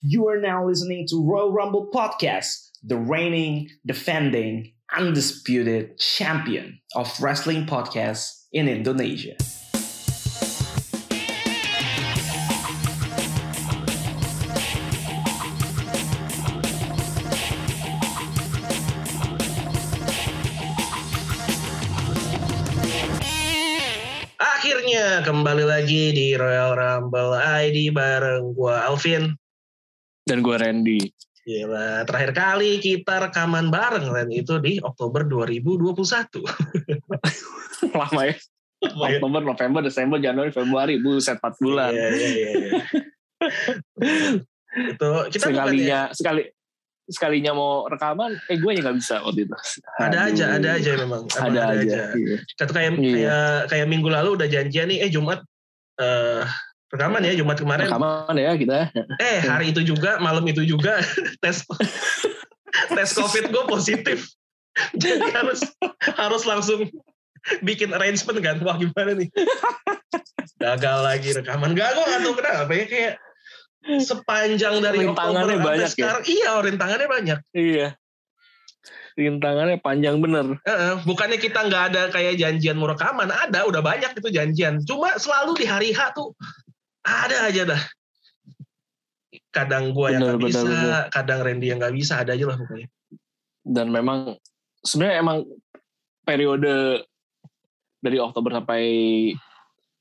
You are now listening to Royal Rumble Podcast, the reigning, defending, undisputed champion of wrestling podcasts in Indonesia. Akhirnya kembali lagi di Royal Rumble ID bareng gua Alvin. Dan gue Randy. Gila, terakhir kali kita rekaman bareng Ren itu di Oktober 2021. Lama ya. Lumayan. Oktober, November, Desember, Januari, Februari, buset 4 bulan. Iya, iya, iya, iya. itu kita bukan ya, sekalinya sekali sekalinya mau rekaman, eh gue yang nggak bisa waktu itu. ada aja, ada aja memang. Emang Ada, aja. Iya. Kata kayak Iya. kayak kayak minggu lalu udah janjian nih, eh Jumat eh rekaman ya Jumat kemarin. Rekaman ya kita. Eh hari itu juga malam itu juga tes tes COVID gue positif. Jadi harus harus langsung bikin arrangement kan. Wah gimana nih? Gagal lagi rekaman. Gak gue nggak tahu kenapa ya kayak sepanjang dari Rintangannya Oktober sampai banyak ya? sekarang. Iya rintangannya banyak. Iya. Rintangannya panjang bener. Heeh, bukannya kita nggak ada kayak janjian mau rekaman, ada udah banyak itu janjian. Cuma selalu di hari H tuh ada aja dah. Kadang gua yang nggak bener, bisa, bener. kadang Randy yang nggak bisa, ada aja lah pokoknya. Dan memang sebenarnya emang periode dari Oktober sampai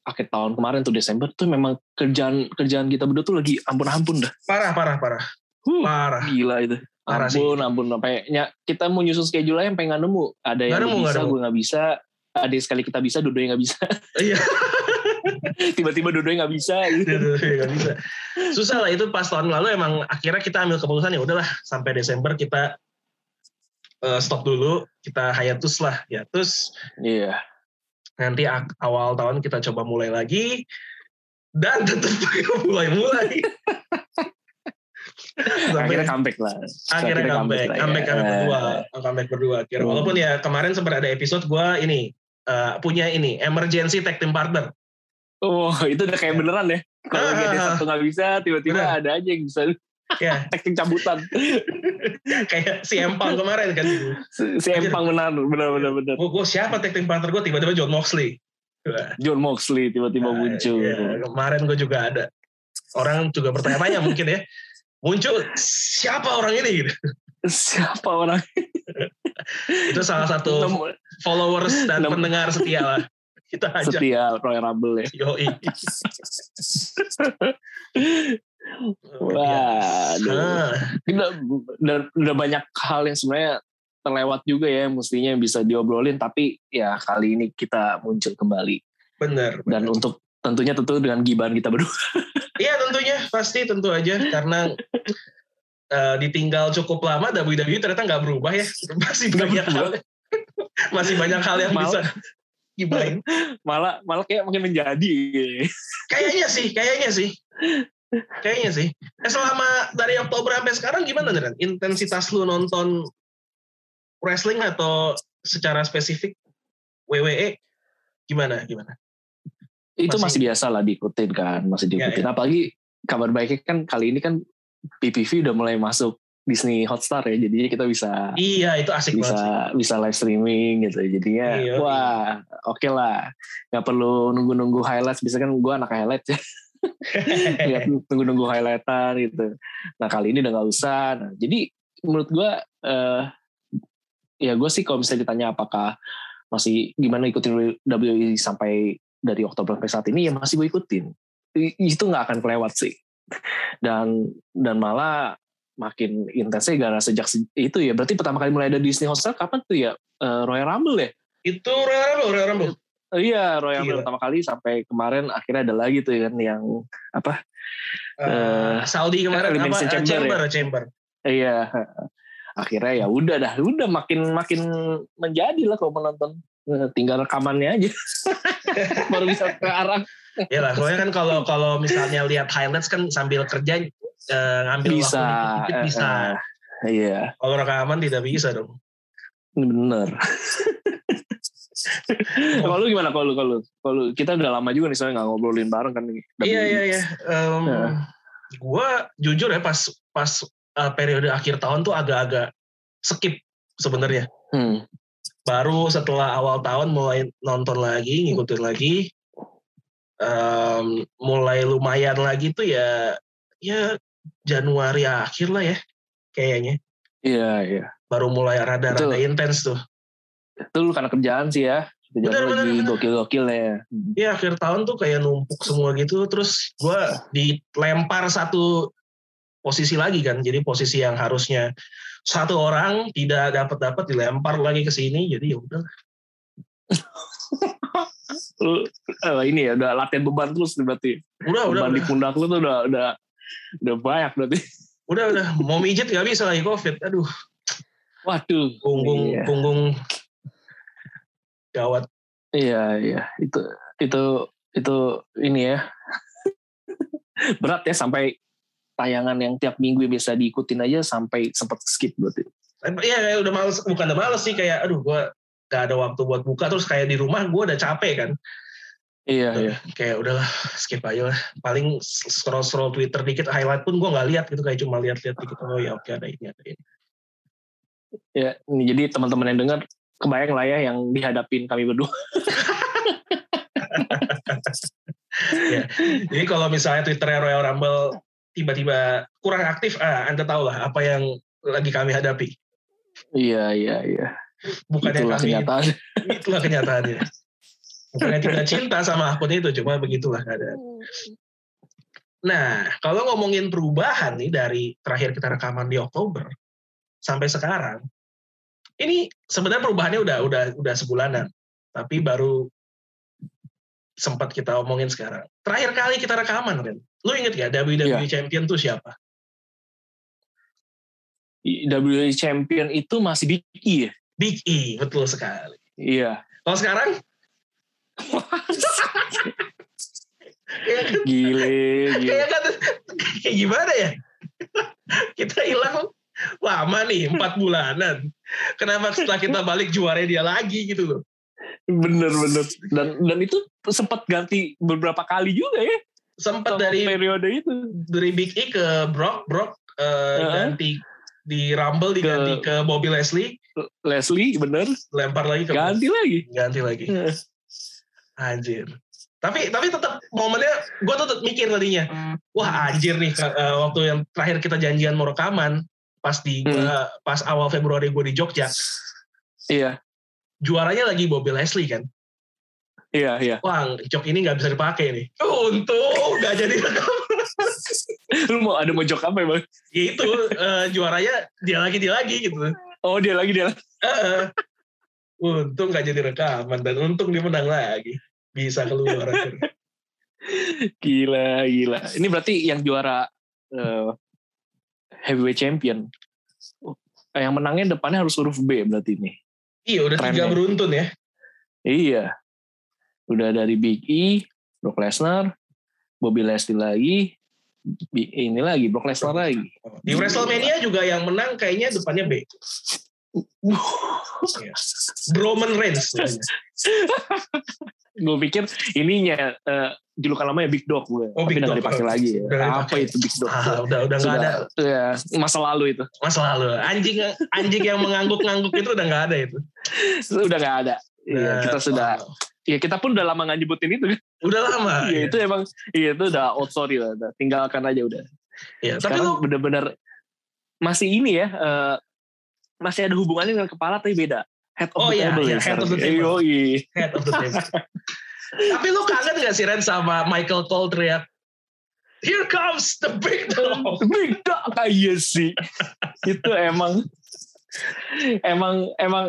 akhir tahun kemarin tuh Desember tuh memang kerjaan kerjaan kita berdua tuh lagi ampun-ampun dah. Parah, parah, parah, Huh, parah. gila itu. Parah sih. ampun, ampun. Sampai ya, kita mau nyusun schedule aja sampai nggak nemu. Ada yang Nggak nemu, bisa, gue nggak bisa. Ada yang sekali kita bisa, dua nggak bisa. Iya, Tiba-tiba dua nggak bisa. Gitu. nggak bisa. Susah lah itu pas tahun lalu emang akhirnya kita ambil keputusan ya udahlah sampai Desember kita eh, stop dulu, kita hiatus lah, hiatus. Iya. nanti ak- awal tahun kita coba mulai lagi dan tetap mulai-mulai Akhirnya comeback lah. akhirnya comeback lah ya. comeback kami berdua comeback berdua akhirnya Hmm. walaupun ya kemarin sempat ada episode gue ini eh, punya ini emergency tag team partner Oh, itu udah kayak beneran ya. Kalau. GD satu nggak bisa, tiba-tiba Bener. ada aja yang bisa ya teknik cabutan. kayak si Empang kemarin kan Si si Empang benar, benar, benar, benar. gue siapa team partner gue tiba-tiba John Moxley John Moxley tiba-tiba Nah, muncul. iya, kemarin gue juga ada orang juga bertanya-tanya mungkin ya muncul siapa orang ini gitu. Siapa orang? itu salah satu followers dan pendengar setia lah kita ajak Setia Royal Rumble ya. yoi Wah, aduh. Ah, udah, udah, udah banyak hal yang sebenarnya terlewat juga ya mestinya bisa diobrolin tapi ya kali ini kita muncul kembali. Bener dan untuk tentunya tentu dengan gibahan kita berdua. Iya tentunya. Pasti tentu aja. Karena eh, ditinggal cukup lama WWE ternyata nggak berubah ya. Masih banyak hal. Masih banyak hal yang Malah- bisa gibahin malah malah kayak makin menjadi. Kayaknya sih kayaknya sih. Kayaknya sih. Eh, selama dari Oktober sampai sekarang gimana Ren? intensitas lu nonton wrestling atau secara spesifik WWE gimana gimana? Itu Masih- masih, biasa lah diikutin kan masih Ya, diikutin. apalagi kabar baiknya kan kali ini kan PPV udah mulai masuk Disney Hotstar ya jadinya kita bisa iya itu asik bisa banget sih. bisa live streaming gitu. Jadinya Iya, wah oke lah. Nggak perlu nunggu-nunggu highlights. Bisa kan gue anak highlight ya. Lihat nunggu-nunggu highlightan gitu. Nah kali ini udah nggak usah. Nah, jadi menurut gue eh, ya gue sih kalau misalnya ditanya apakah masih gimana ikutin WWE sampai dari Oktober sampai saat ini ya masih gue ikutin. Itu nggak akan kelewat sih. Dan dan malah makin intensnya gara sejak se- itu ya. Berarti pertama kali mulai ada Disney Hotstar kapan tuh ya? Eh, Royal Rumble ya? Itu Royal Rumble Royal Rumble. Oh iya Royal. Rumble pertama kali sampai kemarin akhirnya ada lagi tuh kan yang apa? Eh, Saudi kemarin apa? Chamber chamber chamber. Eh, iya akhirnya ya udah dah udah makin makin menjadi lah kalau menonton. Tinggal rekamannya aja. Baru bisa ke arah. Ya lah soalnya kan kalau kalau misalnya lihat highlights kan sambil kerja eh, ngambil bisa. waktu bisa Eh, eh, iya. Kalau rekaman tidak bisa dong. Bener. Kalau lu gimana? Kalau kalau kalau kita udah lama juga nih soalnya nggak ngobrolin bareng kan nih. Iya iya iya. Em, Ya. gue jujur ya pas pas uh, periode akhir tahun tuh agak-agak skip sebenarnya. Hmm. Baru setelah awal tahun mulai nonton lagi, ngikutin lagi, um, mulai lumayan lagi tuh ya ya Januari akhir lah ya kayaknya. Iya, iya. Baru mulai rada-rada intens tuh. Itu lu karena kerjaan sih ya. Kerjaan Bener, lagi bener. gokil-gokil ya. Iya akhir tahun tuh kayak numpuk semua gitu. Terus gue dilempar satu posisi lagi kan. Jadi posisi yang harusnya satu orang tidak dapat dapat dilempar lagi ke sini. Jadi ya udah. Lu eh, ini ya udah latihan beban terus berarti. Udah udah beban di udah. pundak lu tuh udah udah udah banyak berarti. Udah udah. Mau mijet nggak bisa lagi covid. Aduh Waduh. punggung Iya. punggung gawat. Iya, iya. Itu itu itu ini ya. Berat ya sampai tayangan yang tiap minggu bisa diikutin aja sampai sempat skip berarti. Iya kayak udah males. Bukan udah males sih kayak aduh gue gak ada waktu buat buka terus kayak di rumah gue udah capek kan Iya, iya. kayak udahlah skip aja lah paling scroll scroll Twitter dikit highlight pun gue nggak lihat gitu kayak cuma lihat-lihat dikit oh ya oke ada ini ada ini Ya, ini jadi teman-teman yang dengar kebayang lah ya yang dihadapin kami berdua. jadi kalau misalnya Twitter Royal Rumble tiba-tiba kurang aktif ah anda tahu lah apa yang lagi kami hadapi Iya, iya, iya. bukannya Itulah kami kenyataan. itulah kenyataannya bukannya tidak cinta sama akun itu cuma begitulah keadaan Nah, kalau ngomongin perubahan nih dari terakhir kita rekaman di Oktober sampai sekarang, ini sebenarnya perubahannya udah udah udah sebulanan, tapi baru sempat kita omongin sekarang. Terakhir kali kita rekaman, Ren. Lu inget gak WWE Iya. Champion tuh siapa? WWE Champion itu masih Big E ya? Big E, betul sekali. Iya. Kalau sekarang, kan, Gile, gile. kayak kan, kayak gimana ya? kita hilang lama nih, empat bulanan. Kenapa setelah kita balik juara dia lagi gitu loh? Bener, bener. Dan dan itu sempat ganti beberapa kali juga ya. Sempat dari periode itu. dari Big E ke Brock, Brock eh, Heeh. ganti di Rumble diganti ke, Bobby Leslie, Leslie, bener. lempar lagi ke Ganti lagi. ganti lagi. Anjir. Tapi tapi tetap momennya gue tuh tetap mikir tadinya, wah anjir nih eh, waktu yang terakhir kita janjian mau rekaman pas di Hmm. gua- pas awal Februari gue di Jogja, Iya, juaranya lagi Bobby Leslie kan. iya, iya. Wah, jok ini nggak bisa dipakai nih. Untung nggak jadi rekam. Lu mau ada mojok apa ya bang? Ya itu eh, juaranya dia lagi dia lagi gitu. Oh dia lagi dia lagi. Heeh. Untung nggak jadi rekaman dan untung dia menang lagi. Bisa keluar. akhirnya. Gila, gila. Ini berarti yang juara eh, heavyweight champion. Eh, Yang menangnya depannya harus huruf B berarti ini. iya udah Keren tiga beruntun ya. Iya. Udah dari Big E, Brock Lesnar, Bobby Leslie lagi, ini lagi Brock Lesnar lagi. Di WrestleMania juga yang menang kayaknya depannya B. Roman Reigns. gue pikir ininya eh, julukan namanya Big Dog gue. Oh, Tapi Big udah Dog. dipakai lagi ya. Udah Apa itu Big Dog? Ah, udah udah nggak ada ya, masa lalu itu. masa lalu. Anjing anjing yang mengangguk-ngangguk itu udah nggak ada itu. Udah nggak ada. Iya, Nah, kita sudah wow. ya kita pun udah lama nggak nyebutin itu kan. Udah lama. Iya, itu emang iya itu udah old story lah, tinggalkan aja udah. Iya, tapi lu bener-bener masih ini ya, eh, masih ada hubungannya dengan kepala tapi beda. Head of Oh the iya, table iya, ya head of the table. Yoi. head of the table. Tapi lu kangen gak sih Ren sama Michael Cole teriak, Here comes the big dog. Big dog kayak sih. itu emang emang emang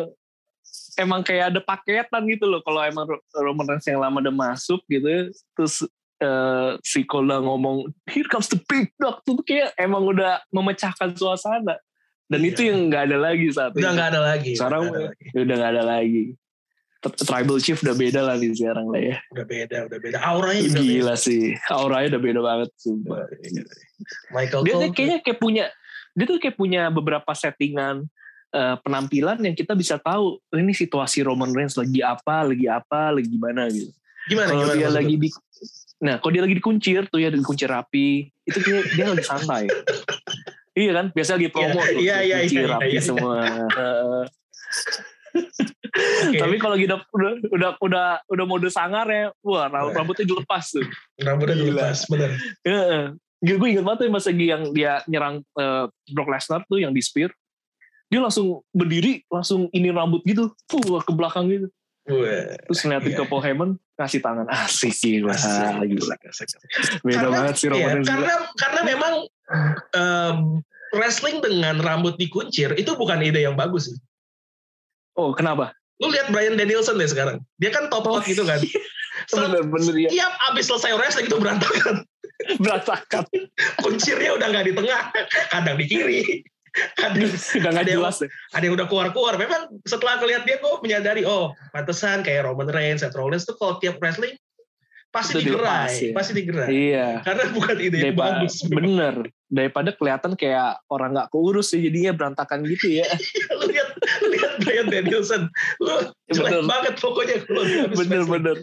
emang kayak ada paketan gitu loh kalau emang Ro- Roman Reigns yang lama udah masuk gitu terus eh, si Cole ngomong here comes the big dog tuh kayak emang udah memecahkan suasana dan Iya. itu yang nggak ada lagi saat Udah ini. gak ada lagi. Sekarang udah, nggak ada lagi. udah nggak ada lagi T- tribal chief udah beda lah nih sekarang lah ya udah beda, udah beda. Auranya udah gila sih auranya udah beda banget sumpah. beda. Michael dia Cole tuh kayaknya kayak punya dia tuh kayak punya beberapa settingan eh, penampilan yang kita bisa tahu "Oh, ini situasi Roman Reigns lagi apa lagi apa lagi gimana gitu gimana? kalau gimana dia lagi di Nah, kalau dia lagi dikuncir tuh ya dikuncir rapi, itu dia, dia lagi santai. iya kan? Biasa lagi promo Iya, tuh, iya, iya, iya, rapi iya. semua. Oke. Tapi kalau udah udah udah udah, mode sangar ya, wah rambut- rambutnya dilepas tuh. rambutnya Gila. dilepas, bener. Heeh. Gue ingat banget tuh lagi yang dia nyerang eh, Brock Lesnar tuh yang di spear. Dia langsung berdiri, langsung ini rambut gitu, fuh ke belakang gitu. Wah, Terus ngeliatin Iya. ke Paul Heyman, ngasih tangan. Asik gila. asik, gila. asik. Beda Karena- banget sih Roman Iya, gila. karena karena memang em, wrestling dengan rambut dikuncir itu bukan ide yang bagus sih. Oh kenapa? Lu lihat Brian Danielson deh sekarang. Dia kan top Oh, gitu kan. Bener-bener ya. Setiap abis selesai wrestling itu berantakan. Berantakan. Kuncirnya udah nggak di tengah, kadang di kiri, kadang Udah Ada yang- jelas deh. ada yang udah keluar-keluar. Memang setelah ngeliat dia gue menyadari, oh pantesan kayak Roman Reigns, Seth Rollins tuh kalau tiap wrestling pasti Itu digerai, dilepas, ya. pasti digerai. Iya. Karena bukan ide yang bagus. bener. Daripada kelihatan kayak orang gak keurus sih jadinya berantakan gitu ya. lu lihat lu lihat Brian Danielson, lu jelek Bener. banget pokoknya kalau bener wrestling. bener.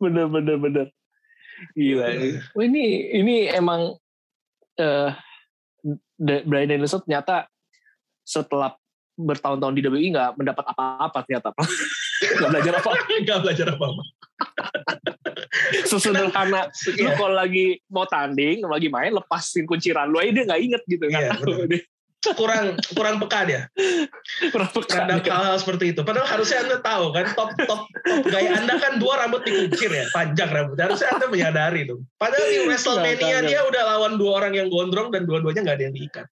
Bener bener bener. Gila. Wah, ini ini emang eh Da- Brian Danielson ternyata setelah bertahun-tahun di WWE nggak mendapat apa-apa ternyata. Nggak belajar apa. Nggak belajar apa-apa. Sesederhana lu Iya, kalau lagi mau tanding, lagi main, lepasin kunciran lu aja dia nggak inget gitu. Nggak Iya, tahu bener. dia. kurang kurang peka dia Kurang peka terhadap dia. hal-hal seperti itu. Padahal harusnya anda tahu kan top top top gaya anda kan dua rambut dikuncir ya, panjang rambut. Harusnya anda menyadari tuh. Padahal di WrestleMania Nggak, dia udah lawan dua orang yang gondrong dan dua-duanya nggak ada yang diikat.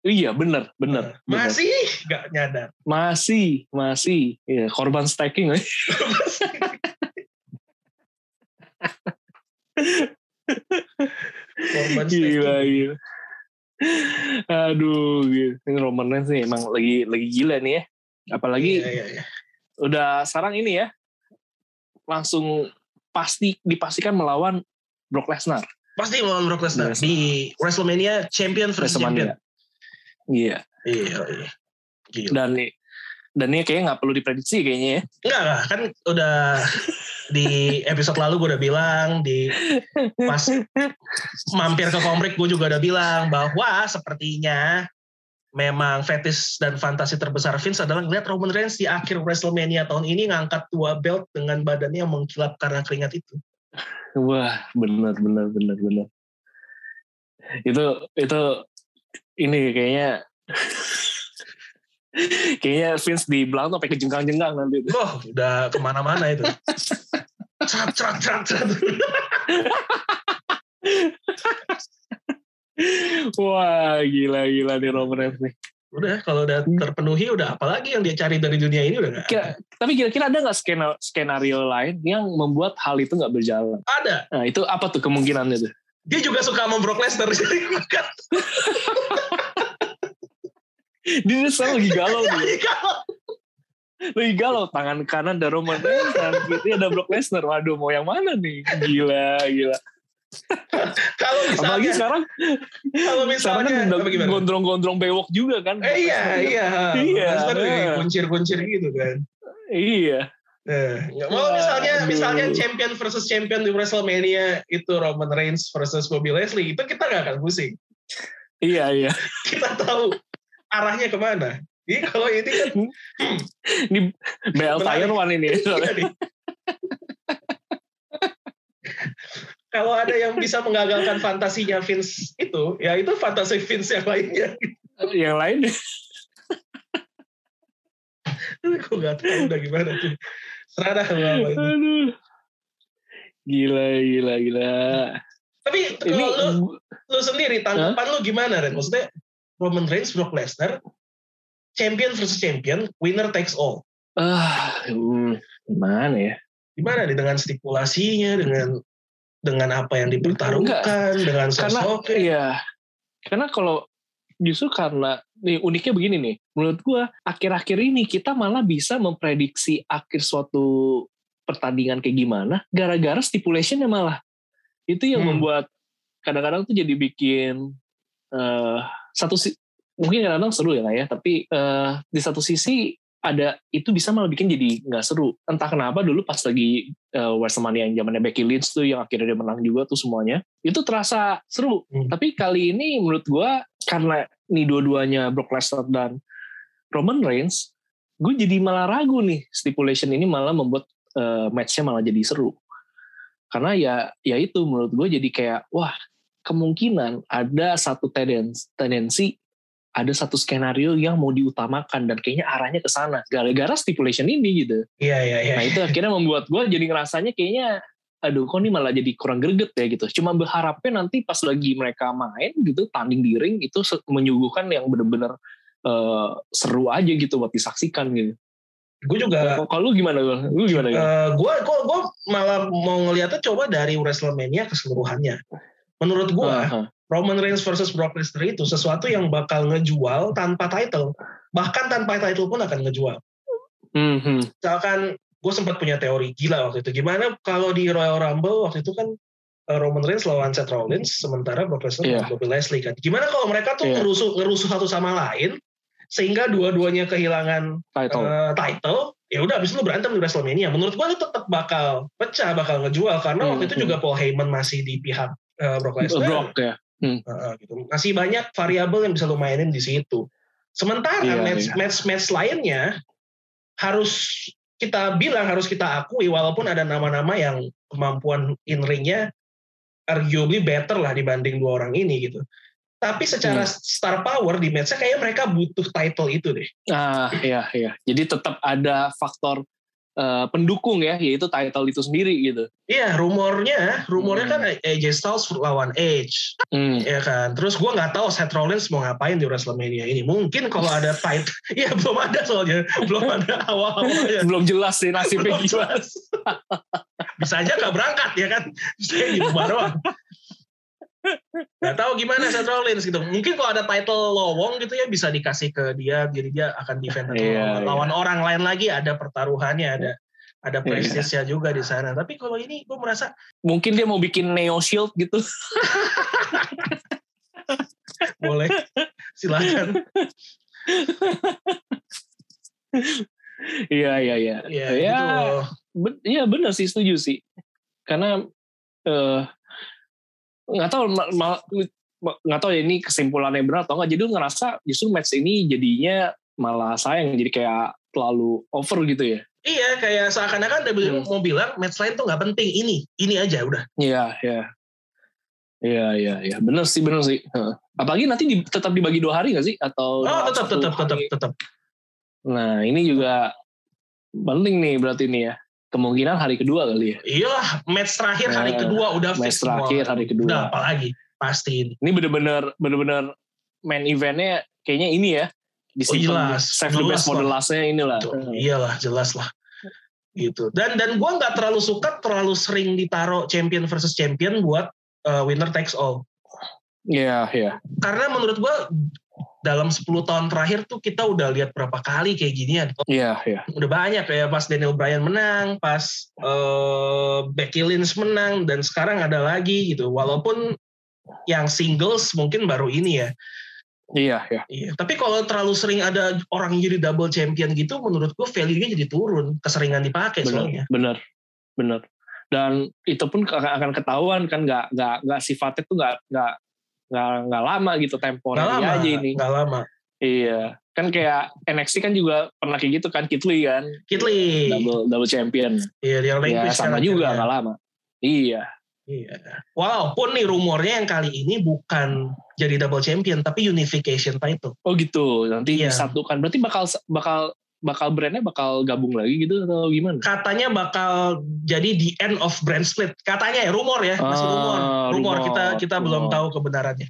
Iya bener, bener. bener. Masih nggak nyadar. Masih, masih. Iya, korban stacking. Korban gila, stacking. gila. Aduh, gitu. Ini Roman Reigns nih emang lagi lagi gila nih ya. Apalagi Iya, iya, iya. udah sekarang ini ya langsung pasti dipastikan melawan Brock Lesnar Pasti melawan Brock Lesnar di WrestleMania Champion versus Champion. Iya. Iya, iya. Gila. Dan dan ini kayaknya nggak perlu diprediksi kayaknya ya. Enggak, enggak. Kan udah di episode lalu gue udah bilang di pas mampir ke komrik gue juga udah bilang bahwa sepertinya memang fetish dan fantasi terbesar Vince adalah ngeliat Roman Reigns di akhir WrestleMania tahun ini ngangkat dua belt dengan badannya yang mengkilap karena keringat itu. Wah, benar benar benar benar. Itu itu ini kayaknya kayaknya Vince di belakang sampai kejengkang-jengkang nanti. Loh, udah ke mana-mana itu. Cerat, cerat, cerat, cerat. Wah, gila gila nih Roman Reigns nih. Udah, kalau udah terpenuhi, udah apalagi yang dia cari dari dunia ini udah ada. Kira, tapi kira-kira ada nggak skenario, skenario lain yang membuat hal itu nggak berjalan? Ada. Nah, itu apa tuh kemungkinannya tuh? Dia juga suka sama Brock Lesnar. Jadi kan Dia sekarang lagi galau nih. kalau Lagi galau. Tangan kanan ada Roman Reigns, tangan kiri ada Brock Lesnar. Waduh, mau yang mana nih? Gila, gila. kalau Apalagi misalnya sekarang, kalau sekarang misalnya kan apa gimana? gondrong-gondrong bewok juga kan. Eh, iya, iya. Iya, iya. kuncir-kuncir gitu kan. Iya. Nah, nggak mau misalnya misalnya champion versus champion di WrestleMania itu Roman Reigns versus Bobby Leslie itu kita nggak akan pusing. Iya, iya. Kita tahu arahnya ke mana. Ini kalau ini kan Ini BL Menarik. Tire One ini. iya kalau ada yang bisa menggagalkan fantasinya Vince itu, ya itu fantasi Vince yang lainnya. yang lain Gue nggak tahu udah gimana tuh. Serada apa itu. aduh gila gila gila Tapi kalau lu, lu sendiri tanggapan lu gimana Ren? Maksudnya Roman Reigns, Brock Lesnar, champion versus champion, winner takes all. ah hmm, gimana ya Gimana nih dengan stipulasinya, dengan dengan apa yang dipertaruhkan, dengan karena sosoknya? iya karena kalau justru karena nih uniknya begini nih menurut gua akhir-akhir ini kita malah bisa memprediksi akhir suatu pertandingan kayak gimana gara-gara stipulationnya malah itu yang Hmm. membuat kadang-kadang tuh jadi bikin eh, satu si- mungkin kadang-kadang seru ya nggak ya tapi eh, di satu sisi ada itu bisa malah bikin jadi nggak seru. Entah kenapa dulu pas lagi uh, WrestleMania yang zamannya Becky Lynch tuh yang akhirnya dia menang juga tuh semuanya, itu terasa seru. Hmm. Tapi kali ini menurut gue karena ini dua-duanya Brock Lesnar dan Roman Reigns, gue jadi malah ragu nih stipulation ini malah membuat uh, matchnya malah jadi seru. Karena ya ya itu menurut gue jadi kayak wah kemungkinan ada satu tendensi, tendensi ada satu skenario yang mau diutamakan dan kayaknya arahnya ke sana gara-gara stipulation ini gitu. Iya iya iya. Nah itu akhirnya membuat gue jadi ngerasanya kayaknya aduh kok ini malah jadi kurang greget ya gitu. Cuma berharapnya nanti pas lagi mereka main gitu tanding di ring itu menyuguhkan yang bener-bener uh, seru aja gitu buat disaksikan gitu. Gue juga. Kalau lu gimana Lu gimana? Uh, gue gue malah mau ngeliatnya coba dari WrestleMania keseluruhannya. Menurut gue uh -huh. Roman Reigns versus Brock Lesnar itu sesuatu yang bakal ngejual tanpa title. Bahkan tanpa title pun akan ngejual. Mm-hmm. Misalkan gue sempat punya teori gila waktu itu. Gimana kalau di Royal Rumble waktu itu kan eh, Roman Reigns lawan Seth Rollins, sementara Brock Lesnar yeah. Bobby Leslie kan. Gimana kalau mereka tuh yeah. ngerusuh, ngerusuh satu sama lain, sehingga dua-duanya kehilangan title, uh, title ya udah abis itu berantem di WrestleMania. Menurut gue itu tetap bakal pecah, bakal ngejual karena mm-hmm. waktu itu juga Paul Heyman masih di pihak uh, Brock Lesnar. Brock ya. Hmm. Uh, gitu. Masih banyak variabel yang bisa lo mainin di situ. Sementara yeah, match, yeah. match match lainnya harus kita bilang harus kita akui walaupun ada nama-nama yang kemampuan in ringnya arguably better lah dibanding dua orang ini gitu. Tapi secara hmm. star power di matchnya kayak mereka butuh title itu deh. Ah iya iya. Jadi tetap ada faktor uh, pendukung ya, yaitu title itu sendiri gitu. Iya, rumornya, rumornya hmm. kan AJ Styles lawan Edge, hmm. ya kan. Terus gue nggak tahu Seth Rollins mau ngapain di WrestleMania ini. Mungkin kalau ada title, iya belum ada soalnya, belum ada awal-awalnya. belum jelas sih nasibnya gimana. Bisa aja nggak berangkat ya kan, bisa gitu baru. Gak tahu gimana Seth Rollins gitu. Mungkin kalau ada title lowong gitu ya bisa dikasih ke dia, jadi dia akan defend yeah, lawan yeah. orang lain lagi. Ada pertaruhannya, ada ada iya. prestisnya yeah. juga di sana. Tapi kalau ini gue merasa mungkin dia mau bikin Neo Shield gitu. Boleh, silakan. Iya iya iya. Iya ya, gitu Iya benar sih setuju sih. Karena uh, nggak tahu nggak tahu ya ini kesimpulannya benar atau nggak. Jadi ngerasa justru match ini jadinya malah sayang jadi kayak terlalu over gitu ya? Iya kayak seakan-akan WWE hmm. mau bilang match lain tuh nggak penting ini ini aja udah. Iya iya. Iya iya iya. Bener sih bener sih. Apalagi nanti di, tetap dibagi dua hari nggak sih? Atau oh tetap tetap tetap tetap. Nah ini juga penting nih berarti ini ya kemungkinan hari kedua kali ya. Iya, match terakhir hari nah, kedua udah match fix terakhir hari kedua. Udah apalagi pasti ini. Ini bener-bener bener-bener main eventnya kayaknya ini ya. Di oh, jelas. Save the best model lastnya inilah. Betul. Iyalah, jelas lah. Gitu. Dan dan gue nggak terlalu suka terlalu sering ditaro champion versus champion buat uh, winner takes all. Iya, yeah, iya. Yeah. Karena menurut gue dalam 10 tahun terakhir tuh kita udah lihat berapa kali kayak ginian. Iya, iya. Udah banyak ya pas Daniel Bryan menang, pas uh, Becky Lynch menang dan sekarang ada lagi gitu. Walaupun yang singles mungkin baru ini ya. Iya, iya. Iya, tapi kalau terlalu sering ada orang jadi double champion gitu menurut gue value-nya jadi turun, keseringan dipakai bener, soalnya. Bener. Bener. Dan itu pun akan ketahuan kan nggak nggak nggak sifatnya tuh nggak nggak nggak nggak lama gitu temporary gak lama, aja ini nggak lama iya kan kayak NXT kan juga pernah kayak gitu kan Kitli kan Kitli double double champion iya dia ya, sama juga nggak lama iya Iya. Walaupun nih rumornya yang kali ini bukan jadi double champion tapi unification title. Oh gitu. Nanti iya. disatukan. Berarti bakal bakal bakal brandnya bakal gabung lagi gitu atau gimana? Katanya bakal jadi the end of brand split. Katanya ya rumor ya, masih ah, rumor. Rumor, rumor. kita kita rumor. belum tahu kebenarannya.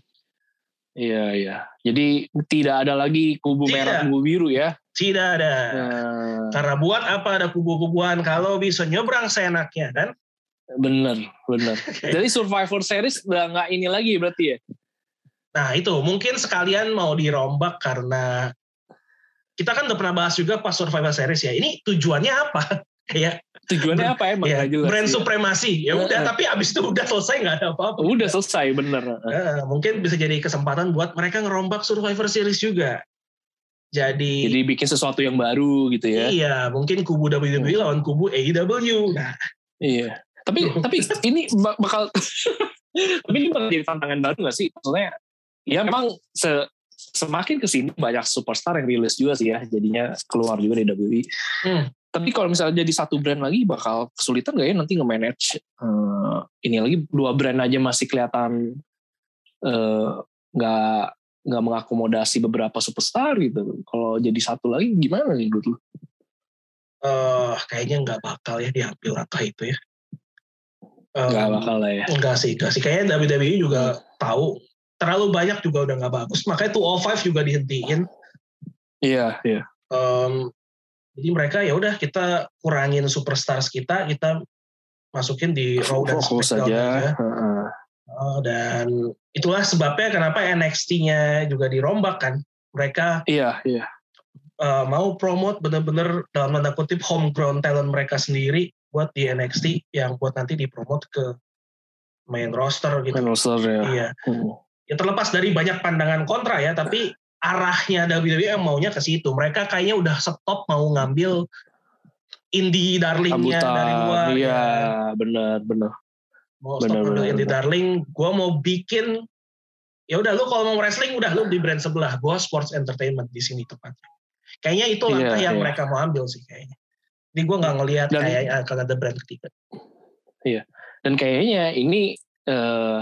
Iya iya. Jadi tidak ada lagi kubu tidak. merah kubu biru ya? Tidak ada. Nah. Karena buat apa ada kubu-kubuan kalau bisa nyebrang seenaknya kan? Bener bener. Jadi Survivor Series udah nggak ini lagi berarti ya? Nah itu mungkin sekalian mau dirombak karena kita kan udah pernah bahas juga pas Survivor Series ya. Ini tujuannya apa? Kayak tujuannya apa emang ya, jelas, brand ya. supremasi ya udah uh, tapi abis itu udah selesai nggak ada apa-apa udah selesai bener uh, mungkin bisa jadi kesempatan buat mereka ngerombak Survivor Series juga Jadi, Jadi bikin sesuatu yang baru gitu ya. iya mungkin kubu WWE lawan kubu AEW. Nah, Iya. Tapi tapi ini bak- bakal tapi ini bakal jadi tantangan baru gak sih? Maksudnya ya memang se semakin ke sini banyak superstar yang rilis juga sih ya jadinya keluar juga dari WWE. Hmm. Tapi kalau misalnya jadi satu brand lagi bakal kesulitan gak ya nanti nge-manage eh, ini lagi dua brand aja masih kelihatan eh, nggak nggak mengakomodasi beberapa superstar gitu. Kalau jadi satu lagi gimana nih menurut lu? eh, kayaknya nggak bakal ya diambil langkah itu ya. Nggak bakal lah ya. Enggak sih, enggak sih. Kayaknya WWE juga tahu terlalu banyak juga udah nggak bagus. Makanya 205 juga dihentiin. Iya, iya. Em, jadi mereka ya udah kita kurangin superstars kita, kita masukin di Raw dan SmackDown saja. aja. Heeh. Oh, dan itulah sebabnya kenapa NXT-nya juga dirombak kan. Mereka Iya, iya. eh, mau promote bener-bener dalam tanda kutip homegrown talent mereka sendiri buat di NXT yang buat nanti dipromot ke main roster gitu. Main roster ya. Iya. Hmm. Ya terlepas dari banyak pandangan kontra ya, tapi arahnya WWE yang maunya ke situ. Mereka kayaknya udah stop mau ngambil indie darlingnya dari luar. iya, ya. benar, benar. Mau Benar, stop benar, indie benar. darling, gue mau bikin ya udah lu kalau mau wrestling udah lu di brand sebelah. Gue sports entertainment di sini tepatnya. Kayaknya itu Iya, langkah yang iya. mereka mau ambil sih kayaknya. Jadi gue nggak ngelihat kayak akan ada brand ketiga. Dan kayaknya ini eh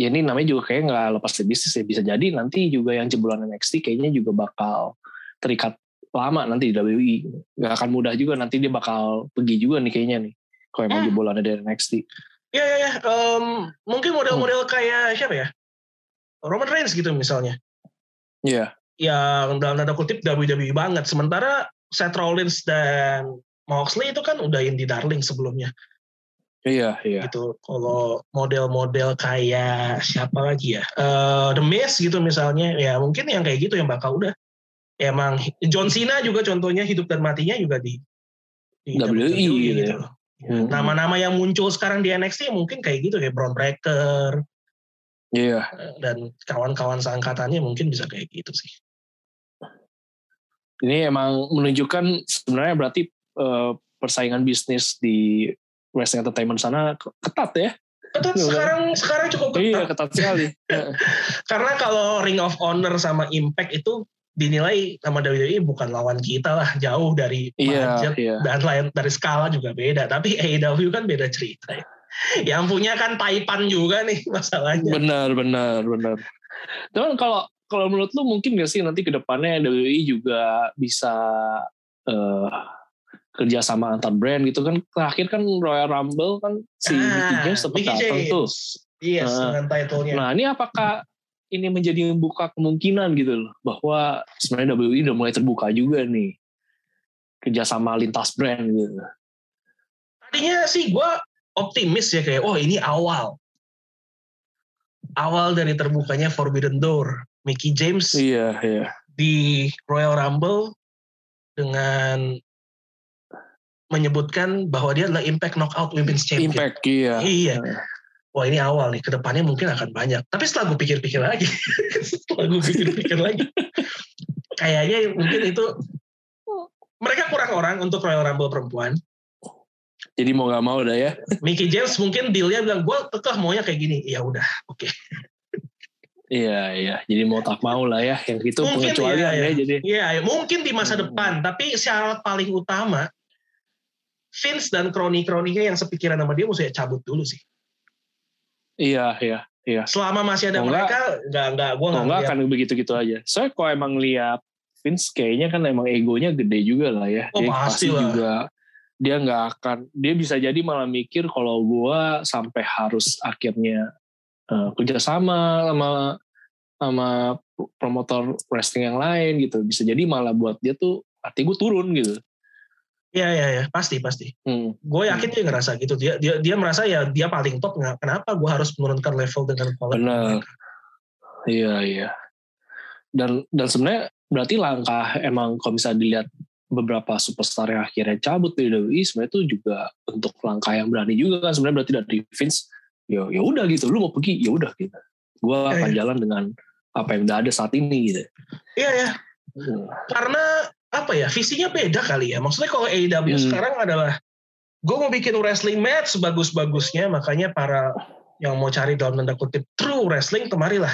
ya ini namanya juga kayak nggak lepas dari bisnis ya. Bisa jadi nanti juga yang jebolan NXT kayaknya juga bakal terikat lama nanti di WWE. Gak akan mudah juga nanti dia bakal pergi juga nih kayaknya nih. Kalau emang Hmm. jebolannya dari NXT. Iya iya ya. Em, mungkin model-model Hmm. kayak siapa ya? Roman Reigns gitu misalnya. Iya. yang dalam tanda kutip WWE banget. Sementara Seth Rollins dan Moxley itu kan udah indie darling sebelumnya Iya, iya. gitu. Kalau model-model kayak siapa lagi ya? Eh, The Miz gitu misalnya, ya mungkin yang kayak gitu yang bakal udah. Ya, emang John Cena juga contohnya hidup dan matinya juga di, di WWE gitu ya. loh. Hmm. Nama-nama yang muncul sekarang di NXT mungkin kayak gitu kayak Braun Breaker Iya. eh, dan kawan-kawan seangkatannya mungkin bisa kayak gitu sih. Ini emang menunjukkan sebenarnya berarti eh, persaingan bisnis di wrestling entertainment sana ketat ya. Ketat Iya, sekarang sekarang cukup ketat. Iya, ketat sekali. Karena kalau Ring of Honor sama Impact itu dinilai sama WWE bukan lawan kita lah, jauh dari Iya, budget iya. dan lain dari skala juga beda. Tapi AEW kan beda cerita. Ya. Yang punya kan Taipan juga nih masalahnya. Benar, benar, benar. Cuman kalau kalau menurut lu mungkin gak sih nanti ke depannya WWE juga bisa eh kerja sama antar brand gitu kan terakhir kan Royal Rumble kan si Mickey James sempat Ah, Mickey datang tuh. Yes, Ah. dengan title-nya. Nah ini apakah ini menjadi membuka kemungkinan gitu loh bahwa sebenarnya WWE udah mulai terbuka juga nih kerjasama lintas brand gitu. Tadinya sih gue optimis ya kayak, oh ini awal. Awal dari terbukanya Forbidden Door. Mickey James Iya iya. di Royal Rumble dengan menyebutkan bahwa dia adalah Impact Knockout Women's Champion. Impact iya. Iya. Wah ini awal nih, ke depannya mungkin akan banyak. Tapi setelah gue pikir-pikir lagi, setelah gue pikir-pikir lagi, kayaknya mungkin itu mereka kurang orang untuk Royal Rumble perempuan. Jadi mau nggak mau dah ya. Mickey James mungkin dealnya bilang gue kekeh maunya kayak gini. Ya udah, oke. Iya iya. Jadi mau tak mau lah ya. Yang itu Mungkin pengecualian iya, ya. Jadi Iya, ya, mungkin di masa Hmm. depan. Tapi syarat paling utama, Vince dan kroni-kroninya yang sepikiran sama dia mesti cabut dulu sih. iya iya iya. Selama masih ada enggak. mereka, nggak nggak gue nggak enggak akan begitu-gitu aja. Soalnya kalau emang lihat Vince kayaknya kan emang egonya gede juga lah ya. Oh, dia pasti lah. juga dia nggak akan dia bisa jadi malah mikir kalau gua sampai harus akhirnya eh, kerjasama sama sama promotor wrestling yang lain gitu. Bisa jadi malah buat dia tuh arti gue turun gitu. Iya iya iya pasti pasti. Hmm. Gue yakin dia ngerasa gitu. Dia dia dia merasa ya dia paling top. nggak- Kenapa gue harus menurunkan level dengan quality Benar. Iya iya. Dan dan sebenarnya berarti langkah emang kalau bisa dilihat beberapa superstar yang akhirnya cabut dari WWE sebenarnya itu juga untuk langkah yang berani juga kan sebenarnya berarti dari Vince ya ya udah gitu lu mau pergi ya udah gitu. Gua Iya, akan iya. jalan dengan apa yang udah ada saat ini gitu. Iya ya. Hmm. Karena apa ya visinya beda kali ya. Maksudnya kalau AEW Hmm. sekarang adalah gue mau bikin wrestling match sebagus-bagusnya, makanya para yang mau cari dalam tanda kutip true wrestling kemarilah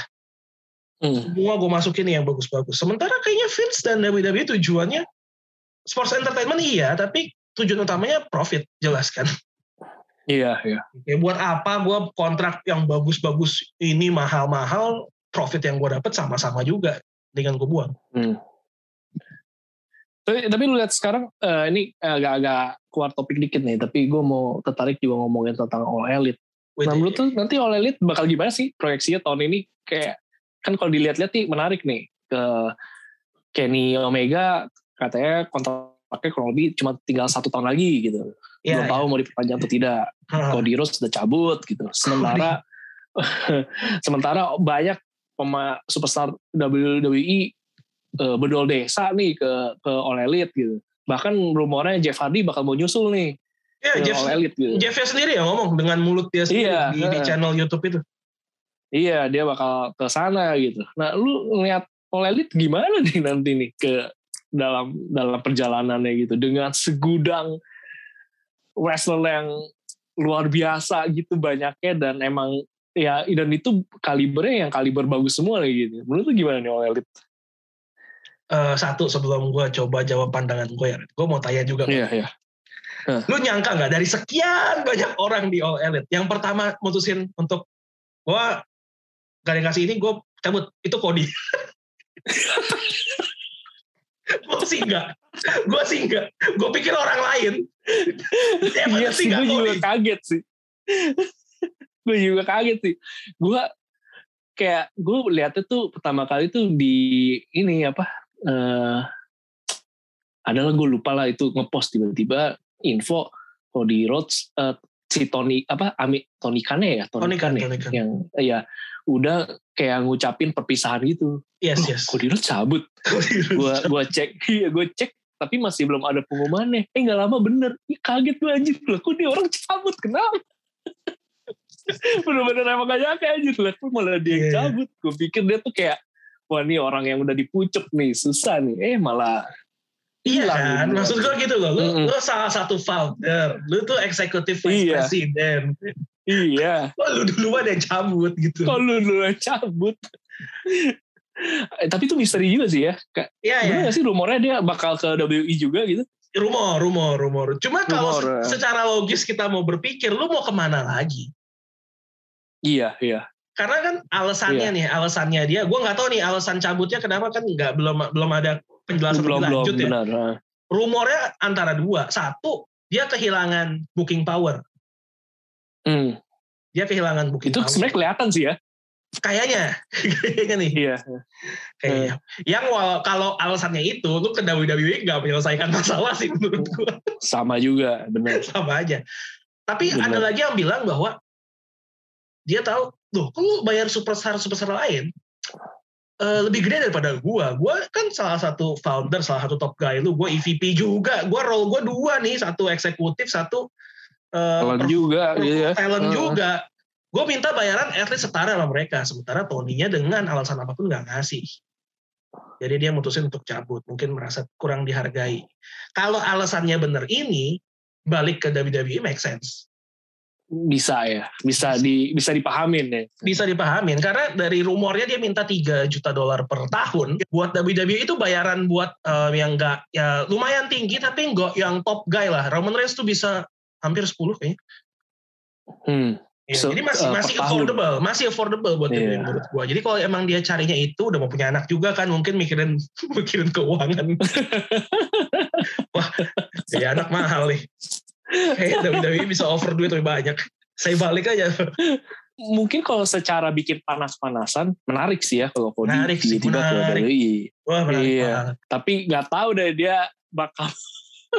Hmm. semua gue masukin yang bagus-bagus. Sementara kayaknya Vince dan WWE tujuannya sports entertainment iya, tapi tujuan utamanya profit jelas kan. Iya, iya. Ya buat apa gue kontrak yang bagus-bagus ini mahal-mahal, profit yang gue dapet sama-sama juga dengan gue buang. Hmm. Tapi, tapi lu lihat sekarang eh, ini agak-agak keluar topik dikit nih, tapi gue mau tertarik juga ngomongin tentang All Elite. Wait, Nah, menurut tuh nanti All Elite bakal gimana sih proyeksinya tahun ini? Kayak kan kalau dilihat-lihat nih menarik nih ke Kenny Omega katanya kontraknya kurang lebih cuma tinggal satu tahun lagi gitu. ya, Belum tahu mau diperpanjang atau tidak. Cody Rhodes sudah cabut gitu. Sementara sementara banyak pema superstar WWE eh, bedol desa nih ke ke All Elite gitu. Bahkan rumornya Jeff Hardy bakal mau nyusul nih Ya, ke Jeff, All Elite gitu. Jeffnya sendiri yang ngomong dengan mulut dia sendiri Iya, di, di heeh. channel YouTube itu. Iya, dia bakal ke sana gitu. Nah, lu ngeliat All Elite gimana nih nanti nih ke dalam dalam perjalanannya gitu dengan segudang wrestler yang luar biasa gitu banyaknya dan emang ya dan itu kalibernya yang kaliber bagus semua lagi gitu. Menurut lu gimana nih All Elite? Eh, satu sebelum gue coba jawab pandangan gue ya, gue mau tanya juga. Iya, iya. Lu nyangka nggak dari sekian banyak orang di All Elite, yang pertama mutusin untuk gue gak ada yang kasih ini, gue cabut. Itu Cody. gue sih enggak. Gue sih enggak. Gue pikir orang lain. Iya sih, gue juga kaget sih. gue juga kaget sih. Gue kayak gue lihatnya tuh pertama kali tuh di ini apa? Eh adalah gue lupa lah itu ngepost tiba-tiba info Cody Rhodes eh, si Tony apa Ami Tony Kane ya Tony Khan, ya Tony Khan. yang ya udah kayak ngucapin perpisahan gitu. Yes, yes. Cody Rhodes cabut. gua gua cek iya gue cek tapi masih belum ada pengumumannya eh nggak lama bener Ih, kaget gue anjir lah kok dia orang cabut kenapa bener-bener emang gak nyangka anjir lah kok malah dia yang Iya, iya. cabut gue pikir dia tuh kayak wah ini orang yang udah dipucuk nih susah nih eh malah Iya kan, gitu. maksud gue gitu loh. Lu, Mm-mm. lu salah satu founder, lu tuh executive vice Iya. president. iya Kok lu duluan yang cabut gitu. kalau lu dulu yang cabut Eh, tapi itu misteri juga sih ya Iya ya, bener gak sih rumornya dia bakal ke WI juga gitu rumor, rumor, rumor. Cuma kalau Rumor, ya. secara logis kita mau berpikir, lu mau ke mana lagi? iya iya Karena kan alasannya nih, alasannya dia, gue nggak tahu nih alasan cabutnya kenapa kan nggak belum belum ada penjelasan belum lebih belum lanjut ya. benar ah. Rumornya antara dua, satu dia kehilangan booking power, Hmm. dia kehilangan booking itu power. sebenarnya kelihatan sih ya Kayaknya, kayaknya nih. iya Kayaknya. Yang wal- kalau alasannya itu, lu ke WWE nggak menyelesaikan masalah sih menurut gua. sama juga benar Sama aja. Tapi Benar. ada lagi yang bilang bahwa dia tahu, loh, kok lu bayar superstar-superstar lain eh, lebih gede daripada gua. Gua kan salah satu founder, salah satu top guy lu. Gua EVP juga. Gua role gua dua nih, satu eksekutif, satu eh, Talent juga per- gitu ya. talent Heeh. juga. Gue minta bayaran at least setara sama mereka. Sementara Tony-nya dengan alasan apa pun nggak ngasih. Jadi dia mutusin untuk cabut. Mungkin merasa kurang dihargai. Kalau alasannya bener ini, balik ke WWE make sense. Bisa ya, bisa di bisa dipahamin ya. Bisa dipahamin. Karena dari rumornya dia minta 3 juta dolar per tahun. Buat WWE itu bayaran buat eh, yang nggak ya lumayan tinggi tapi nggak yang top guy lah. Roman Reigns tuh bisa hampir 10 kayaknya. Hmm. Iya, So, jadi masih uh, masih tahun. affordable, masih affordable buat Iya. WWE menurut gua. Jadi kalau emang dia carinya itu udah mau punya anak juga kan mungkin mikirin mikirin keuangan. Wah, jadi anak mahal nih. Kayak WWE bisa offer duit lebih banyak. Saya balik aja. Mungkin kalau secara bikin panas-panasan menarik sih ya kalau Cody Menarik sih, tiba-tiba ke. WWE. Wah, menarik Iya. banget. Tapi nggak tahu deh dia bakal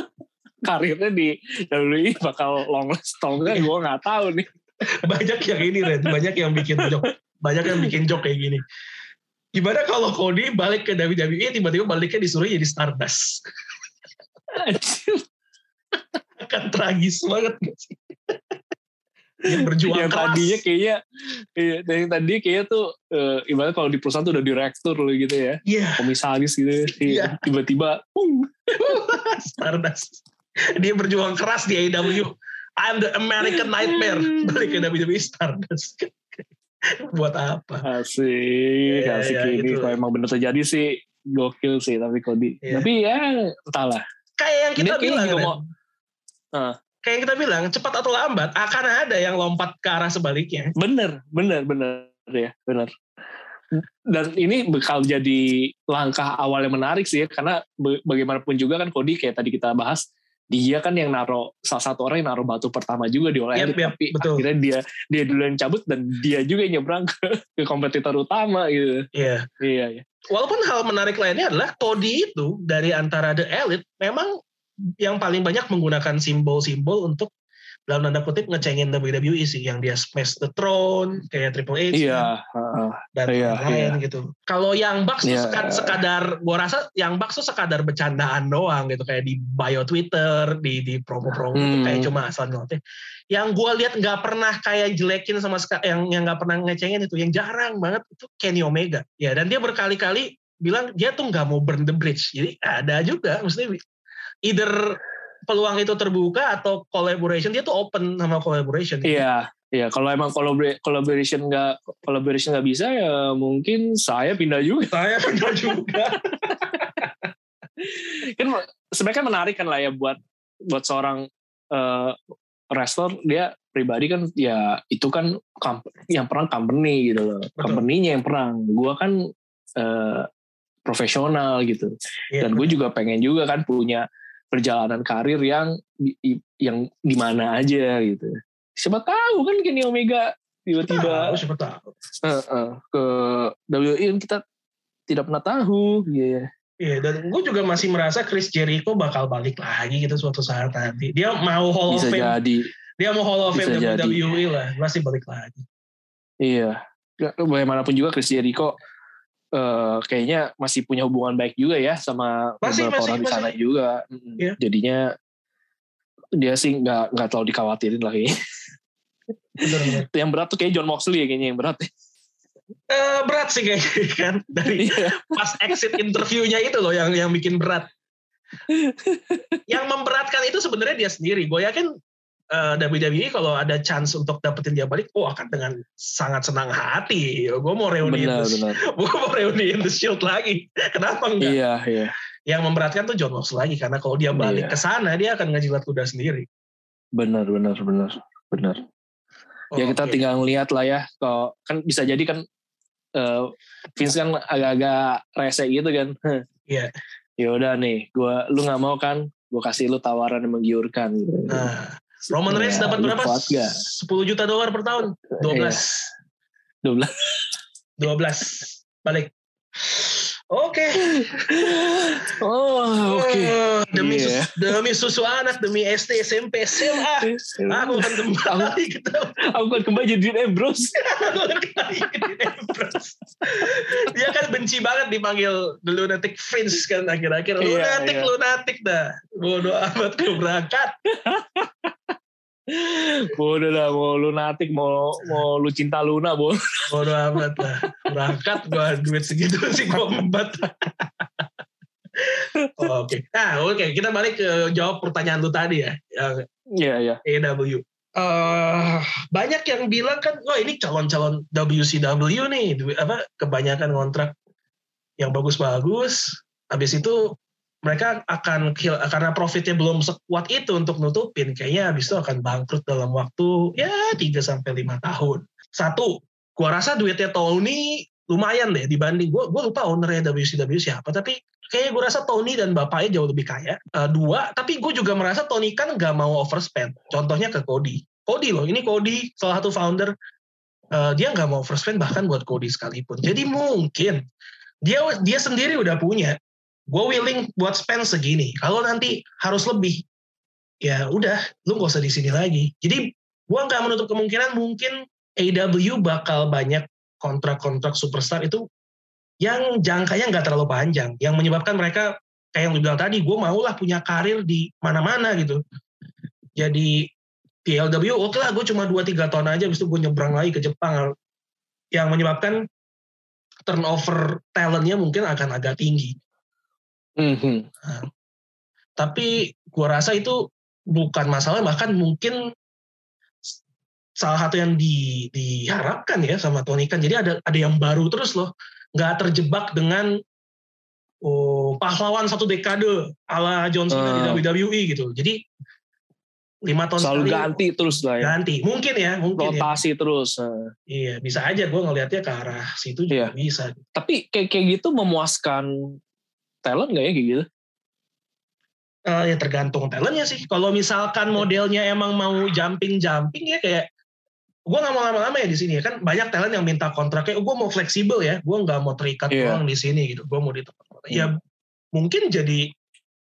karirnya di WWE bakal long last atau enggak gue nggak tahu nih. Banyak yang ini Ren, banyak yang bikin joke, banyak yang bikin joke kayak gini. Gimana kalau Cody balik ke WWE tiba-tiba baliknya disuruh jadi Stardust? Akan tragis banget gak sih? Dia berjuang yang keras. tadinya kayaknya iya, yang tadi kayaknya tuh uh, ibarat kalau di perusahaan tuh udah direktur loh gitu ya Iya, komisaris gitu Iya. tiba-tiba pung, Stardust. Dia berjuang keras di AEW. I'm the American Nightmare. Balik ke WWE Stardust. Buat apa? asik Iya, asik iya, ini gitu. kalau emang bener terjadi sih gokil sih tapi Cody Iya. tapi ya entahlah Kayak yang kita Dia kayaknya bilang. juga mau- Ah. Kayak yang kita bilang, cepat atau lambat akan ada yang lompat ke arah sebaliknya. bener bener bener ya bener dan ini bakal jadi langkah awal yang menarik sih ya karena ba- bagaimanapun juga kan Cody kayak tadi kita bahas dia kan yang naro salah satu orang yang naruh batu pertama juga di All Elite yap, tapi betul. akhirnya dia dia dulu yang cabut dan dia juga yang nyebrang ke, ke kompetitor utama gitu Iya. iya iya Walaupun hal menarik lainnya adalah Cody itu dari antara The Elite memang yang paling banyak menggunakan simbol-simbol untuk dalam tanda kutip ngecengin WWE sih yang dia smash the throne kayak Triple H iya heeh. dan Iya, lain gitu. Kalau yang Bucks tuh Iya. sekad- sekadar, gua rasa yang Bucks tuh sekadar bercandaan doang gitu kayak di bio Twitter, di di promo-promo gitu, Hmm. kayak cuma asal ngelotin. Yang gua lihat nggak pernah kayak jelekin sama seka- yang yang nggak pernah ngecengin itu, yang jarang banget itu Kenny Omega. Ya dan dia berkali-kali bilang dia tuh nggak mau burn the bridge. Jadi ada juga, maksudnya either peluang itu terbuka atau collaboration dia tuh open sama collaboration. iya iya kalau emang collabor- collaboration nggak collaboration nggak bisa ya mungkin saya pindah juga Saya pernah juga. kan sebenarnya kan menarik kan lah ya buat buat seorang eh, wrestler dia pribadi kan ya itu kan yang perang company gitu loh Betul. company-nya yang perang gua kan eh, profesional gitu Iya, dan gue juga pengen juga kan punya perjalanan karir yang yang di mana aja gitu siapa tahu kan Kenny Omega tiba-tiba siapa tahu. eh, eh, ke WWE kan kita tidak pernah tahu gitu ya Iya, dan gue juga masih merasa Chris Jericho bakal balik lagi gitu suatu saat nanti. Dia mau Hall of bisa Fame, jadi dia mau Hall of Fame jadi. WWE lah, masih balik lagi. Iya. Ya, Bagaimanapun juga Chris Jericho eh, kayaknya masih punya hubungan baik juga ya sama Masih, beberapa masih, orang di sana masih. juga. Mm, Iya. Jadinya dia sih nggak nggak terlalu dikhawatirin lah kayaknya. Bener-bener. yang berat tuh kayak John Moxley ya kayaknya yang berat. Eh, berat sih kayaknya kan dari Iya. pas exit interviewnya itu loh yang yang bikin berat. yang memberatkan itu sebenarnya dia sendiri. Gue yakin eh, WWE kalau ada chance untuk dapetin dia balik, oh akan dengan sangat senang hati. Gue mau reuniin benar. gue mau reuniin the Shield lagi. Kenapa enggak? Iya iya. Yang memberatkan tuh John Moxley lagi karena kalau dia balik Iya. ke sana dia akan ngejilat kuda sendiri. Benar benar benar benar. ya kita Oke. tinggal ngeliat lah ya. Kalau kan bisa jadi kan eh, Vince kan agak-agak rese gitu kan. Iya. ya udah nih, gua lu nggak mau kan? Gue kasih lu tawaran yang menggiurkan. Gitu. Nah, Roman Ya, Reigns dapat berapa? gak? 10 juta dolar per tahun. 12. Iya. 12. 12. Balik. Oke. Oh, oke. Oh, demi Iya. sus- demi susu anak, demi SD, SMP, SMA, aku akan kembali gitu. Aku kan kembali jadi Ambrose. Aku akan kembali ke Dean Ambrose. Dia kan benci banget dipanggil The Lunatic Prince kan akhir-akhir. Iya, Lunatic, iya. lunatic dah. Bodoh amat gue berangkat. Bodoh dah, mau lunatik, mau mau lu cinta Luna, bo. Bodoh amat lah. Berangkat gue duit segitu sih gue empat. Oh, Oke. Nah, oke. Kita balik ke jawab pertanyaan lu tadi ya. Iya, iya. AW. Eh, banyak yang bilang kan, wah ini calon-calon WCW nih, apa kebanyakan kontrak yang bagus-bagus. Habis itu mereka akan kill, karena profitnya belum sekuat itu untuk nutupin, kayaknya habis itu akan bangkrut dalam waktu ya 3 sampai lima tahun. Satu, gua rasa duitnya Tony lumayan deh dibanding gua gua lupa ownernya WCW siapa tapi kayaknya gue rasa Tony dan bapaknya jauh lebih kaya. Eh, dua, tapi gue juga merasa Tony kan nggak mau overspend. Contohnya ke Cody. Cody loh, ini Cody salah satu founder. eh, dia nggak mau overspend bahkan buat Cody sekalipun. Jadi mungkin dia dia sendiri udah punya. Gue willing buat spend segini. Kalau nanti harus lebih, ya udah, lu nggak usah di sini lagi. Jadi gue nggak menutup kemungkinan mungkin AEW bakal banyak kontrak-kontrak superstar itu yang jangkanya nggak terlalu panjang, yang menyebabkan mereka kayak yang lu tadi, gue maulah punya karir di mana-mana gitu. Jadi di LW oke lah gue cuma 2-3 tahun aja itu gue nyebrang lagi ke Jepang yang menyebabkan turnover talentnya mungkin akan agak tinggi Mhm. tapi gue rasa itu bukan masalah bahkan mungkin salah satu yang di, diharapkan ya sama Tony Khan jadi ada ada yang baru terus loh nggak terjebak dengan oh, pahlawan satu dekade ala John Cena Hmm. di WWE gitu jadi lima tahun Selalu sekali ganti terus lah ya. ganti mungkin ya mungkin ya. Rotasi terus. Nah. iya bisa aja gue ngelihatnya ke arah situ juga Iya. bisa Tapi kayak kayak gitu memuaskan talent gak ya kayak gitu? Eh, ya tergantung talentnya sih. Kalau misalkan modelnya emang mau jumping jumping ya kayak gue nggak mau lama-lama ya di sini kan banyak talent yang minta kontraknya, oh, gue mau fleksibel ya, gue nggak mau terikat Iya. doang di sini gitu, gue mau di tempat mana. Ya mungkin jadi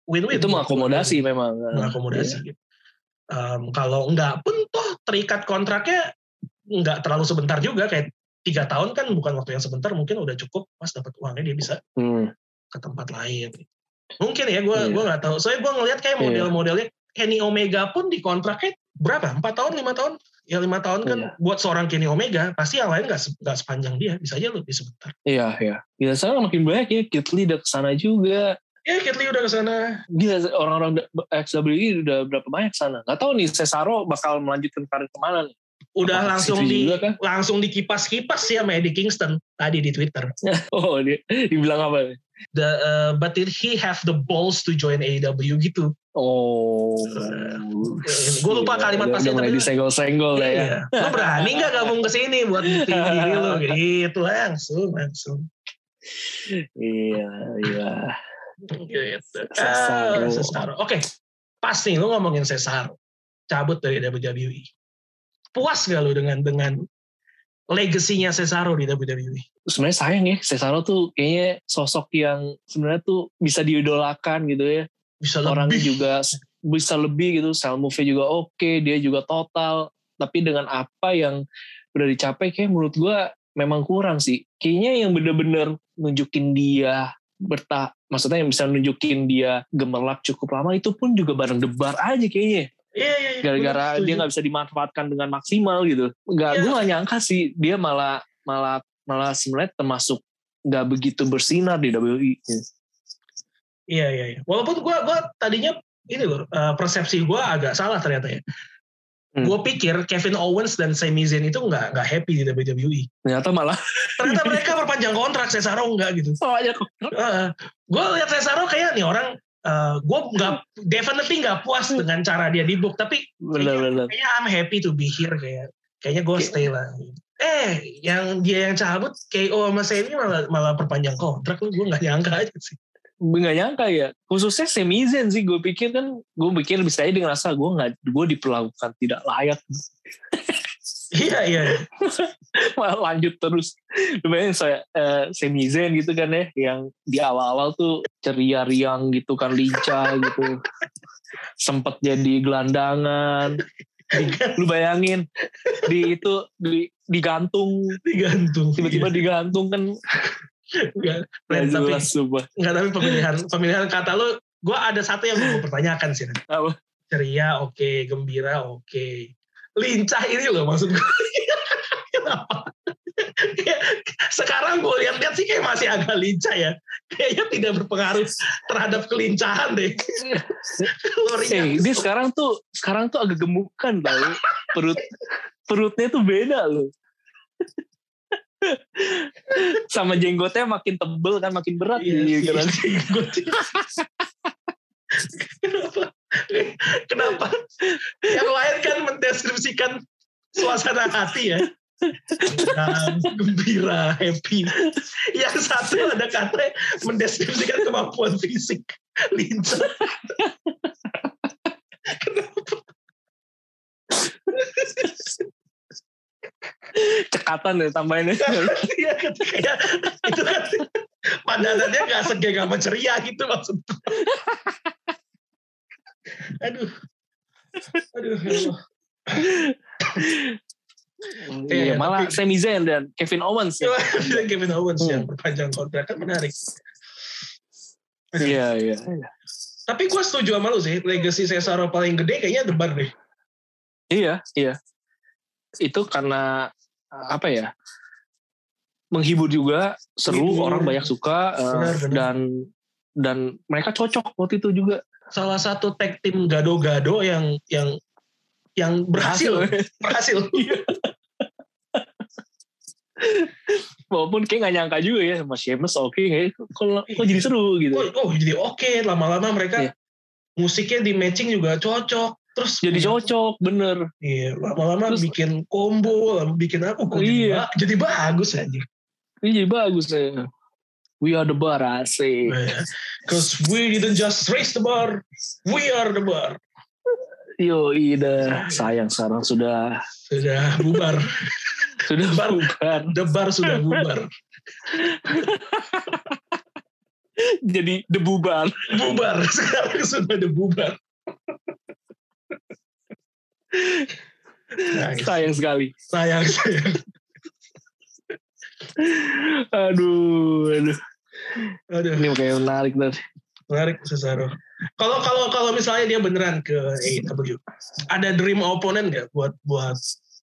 win-win. itu mengakomodasi memang. mengakomodasi. gitu. Em, kalau nggak pun toh terikat kontraknya nggak terlalu sebentar juga kayak tiga tahun kan bukan waktu yang sebentar mungkin udah cukup pas dapat uangnya dia bisa Hmm. Ke tempat lain. Mungkin ya, gue Iya. gua nggak tahu. Soalnya gue ngelihat kayak Iya. model-modelnya Kenny Omega pun di kontraknya berapa? Empat tahun, lima tahun? Ya lima tahun kan Iya. buat seorang Kenny Omega pasti yang lain nggak nggak sepanjang dia, bisa aja lebih sebentar. Iya, iya. Gila, sekarang makin banyak ya Kit Lee udah ke sana juga. Ya Kit Lee udah ke sana. Gila, orang-orang XWI udah berapa banyak sana. Gak tahu nih, Cesaro bakal melanjutkan karir ke mana nih. Udah Apa, langsung di juga kan? langsung dikipas-kipas sih sama Eddie Kingston tadi di Twitter. Oh, dia dibilang apa nih? The, uh, but did he have the balls to join AEW gitu? Oh. Gua lupa kalimat Udah- pasti, Udah mulai tapi- disenggol-senggol lah ya. Iya. Lo berani nggak gabung ke sini buat buktiin diri lo? Gitu langsung, langsung. Iya, iya. Gitu. Cesaro. Ah, Cesaro. Oke, pas nih lo ngomongin Cesaro. Cabut dari WWE. Puas gak lo dengan dengan legasinya Cesaro di WWE? Sebenarnya sayang ya, Cesaro tuh kayaknya sosok yang sebenarnya tuh bisa diidolakan gitu ya. Bisa Orangnya lebih. juga bisa lebih gitu, sell move-nya juga oke, dia juga total. Tapi dengan apa yang udah dicapai kayak menurut gua memang kurang sih. Kayaknya yang bener-bener nunjukin dia bertah, maksudnya yang bisa nunjukin dia gemerlap cukup lama itu pun juga bareng debar aja kayaknya. Iya, iya, iya. gara-gara Bener, dia nggak bisa dimanfaatkan dengan maksimal gitu. Nggak, Iya. gue nggak nyangka sih dia malah malah malah sebenarnya termasuk nggak begitu bersinar di WWE. Iya, iya, iya. Walaupun gua gua tadinya ini loh, eh, persepsi gua agak salah ternyata ya. Hmm. Gue pikir Kevin Owens dan Sami Zayn itu nggak nggak happy di WWE. Ternyata malah Ternyata mereka berpanjang kontrak, Cesaro enggak gitu. soalnya kok. gue lihat Cesaro kayak nih orang, gue nggak definitely nggak puas dengan cara dia di book, tapi Bener-bener. kayaknya I'm happy to be here kayak kayaknya gue stay lah. Eh, yang dia yang cabut KO sama Sami malah malah perpanjang kontrak lu gue nggak nyangka aja sih. Nggak nyangka ya. Khususnya Sami Zayn sih gue pikir kan gue pikir bisa aja dia ngerasa gue nggak gue diperlakukan tidak layak Iya iya. malah lanjut terus. Lumayan saya eh, Sami Zayn gitu kan ya yang di awal-awal tuh ceria riang gitu kan lincah gitu. Sempet jadi gelandangan. Di- lu bayangin di itu di digantung Digantung. tiba-tiba digantung kan Iya. nggak tapi jelas sumpah. nggak tapi pemilihan pemilihan kata lu, gue ada satu yang mau pertanyakan sih. Apa? Ceria oke, gembira oke, lincah ini loh maksud gue. Kenapa? Kayak Sekarang gue lihat-lihat sih kayak masih agak lincah ya. Kayaknya tidak berpengaruh terhadap kelincahan deh. Eh, riang dia sekarang tuh sekarang tuh agak gemukan tau perut perutnya tuh beda loh sama jenggotnya makin tebel kan makin berat Iya iya, kan? jenggot. Kenapa? Kenapa? Yang lain kan mendeskripsikan suasana hati ya. Senang, gembira, happy. Yang satu ada kata mendeskripsikan kemampuan fisik. Lincah. cekatan ya tambahinnya Iya, kayak itu kan pandangannya gak segeng sama ceria gitu maksudnya. Aduh. Aduh. ya Allah. iya, Iya, malah tapi- Sami Zayn dan Kevin Owens ya. Bilang Kevin Owens Hmm. yang perpanjang kontrak kan menarik. iya iya Tapi gue setuju sama lu sih, legacy Cesaro paling gede kayaknya debar deh. Iya, iya. Itu karena apa ya? Menghibur juga, seru, Menghibur. orang banyak suka eh, Benar, benar. dan dan mereka cocok waktu itu juga Salah satu tag tim gado-gado yang yang yang berhasil, berhasil. Walaupun kayak gak nyangka juga ya sama Sheamus oke kayak kok, kok jadi seru gitu. Oh, oh jadi oke lama-lama mereka Iya. musiknya di matching juga cocok. Terus Jadi cocok bener. Iya, lama-lama Terus- bikin combo, bikin apa? kok jadi, Iya. ba- jadi bagus aja. Ini jadi bagus ya. We are the bar asik. Cause we didn't just raise the bar, we are the bar. Yo ida sayang sekarang sudah Sudah bubar, sudah Bar. bubar. the bar sudah bubar, Jadi debubar. bubar sekarang sudah ada bubar. Nice. Sayang sekali. Sayang, sayang. Aduh, aduh. Aduh, Ini kayak menarik tadi. menarik Cesaro. Kalau kalau kalau misalnya dia beneran ke AEW, ada dream opponent nggak buat buat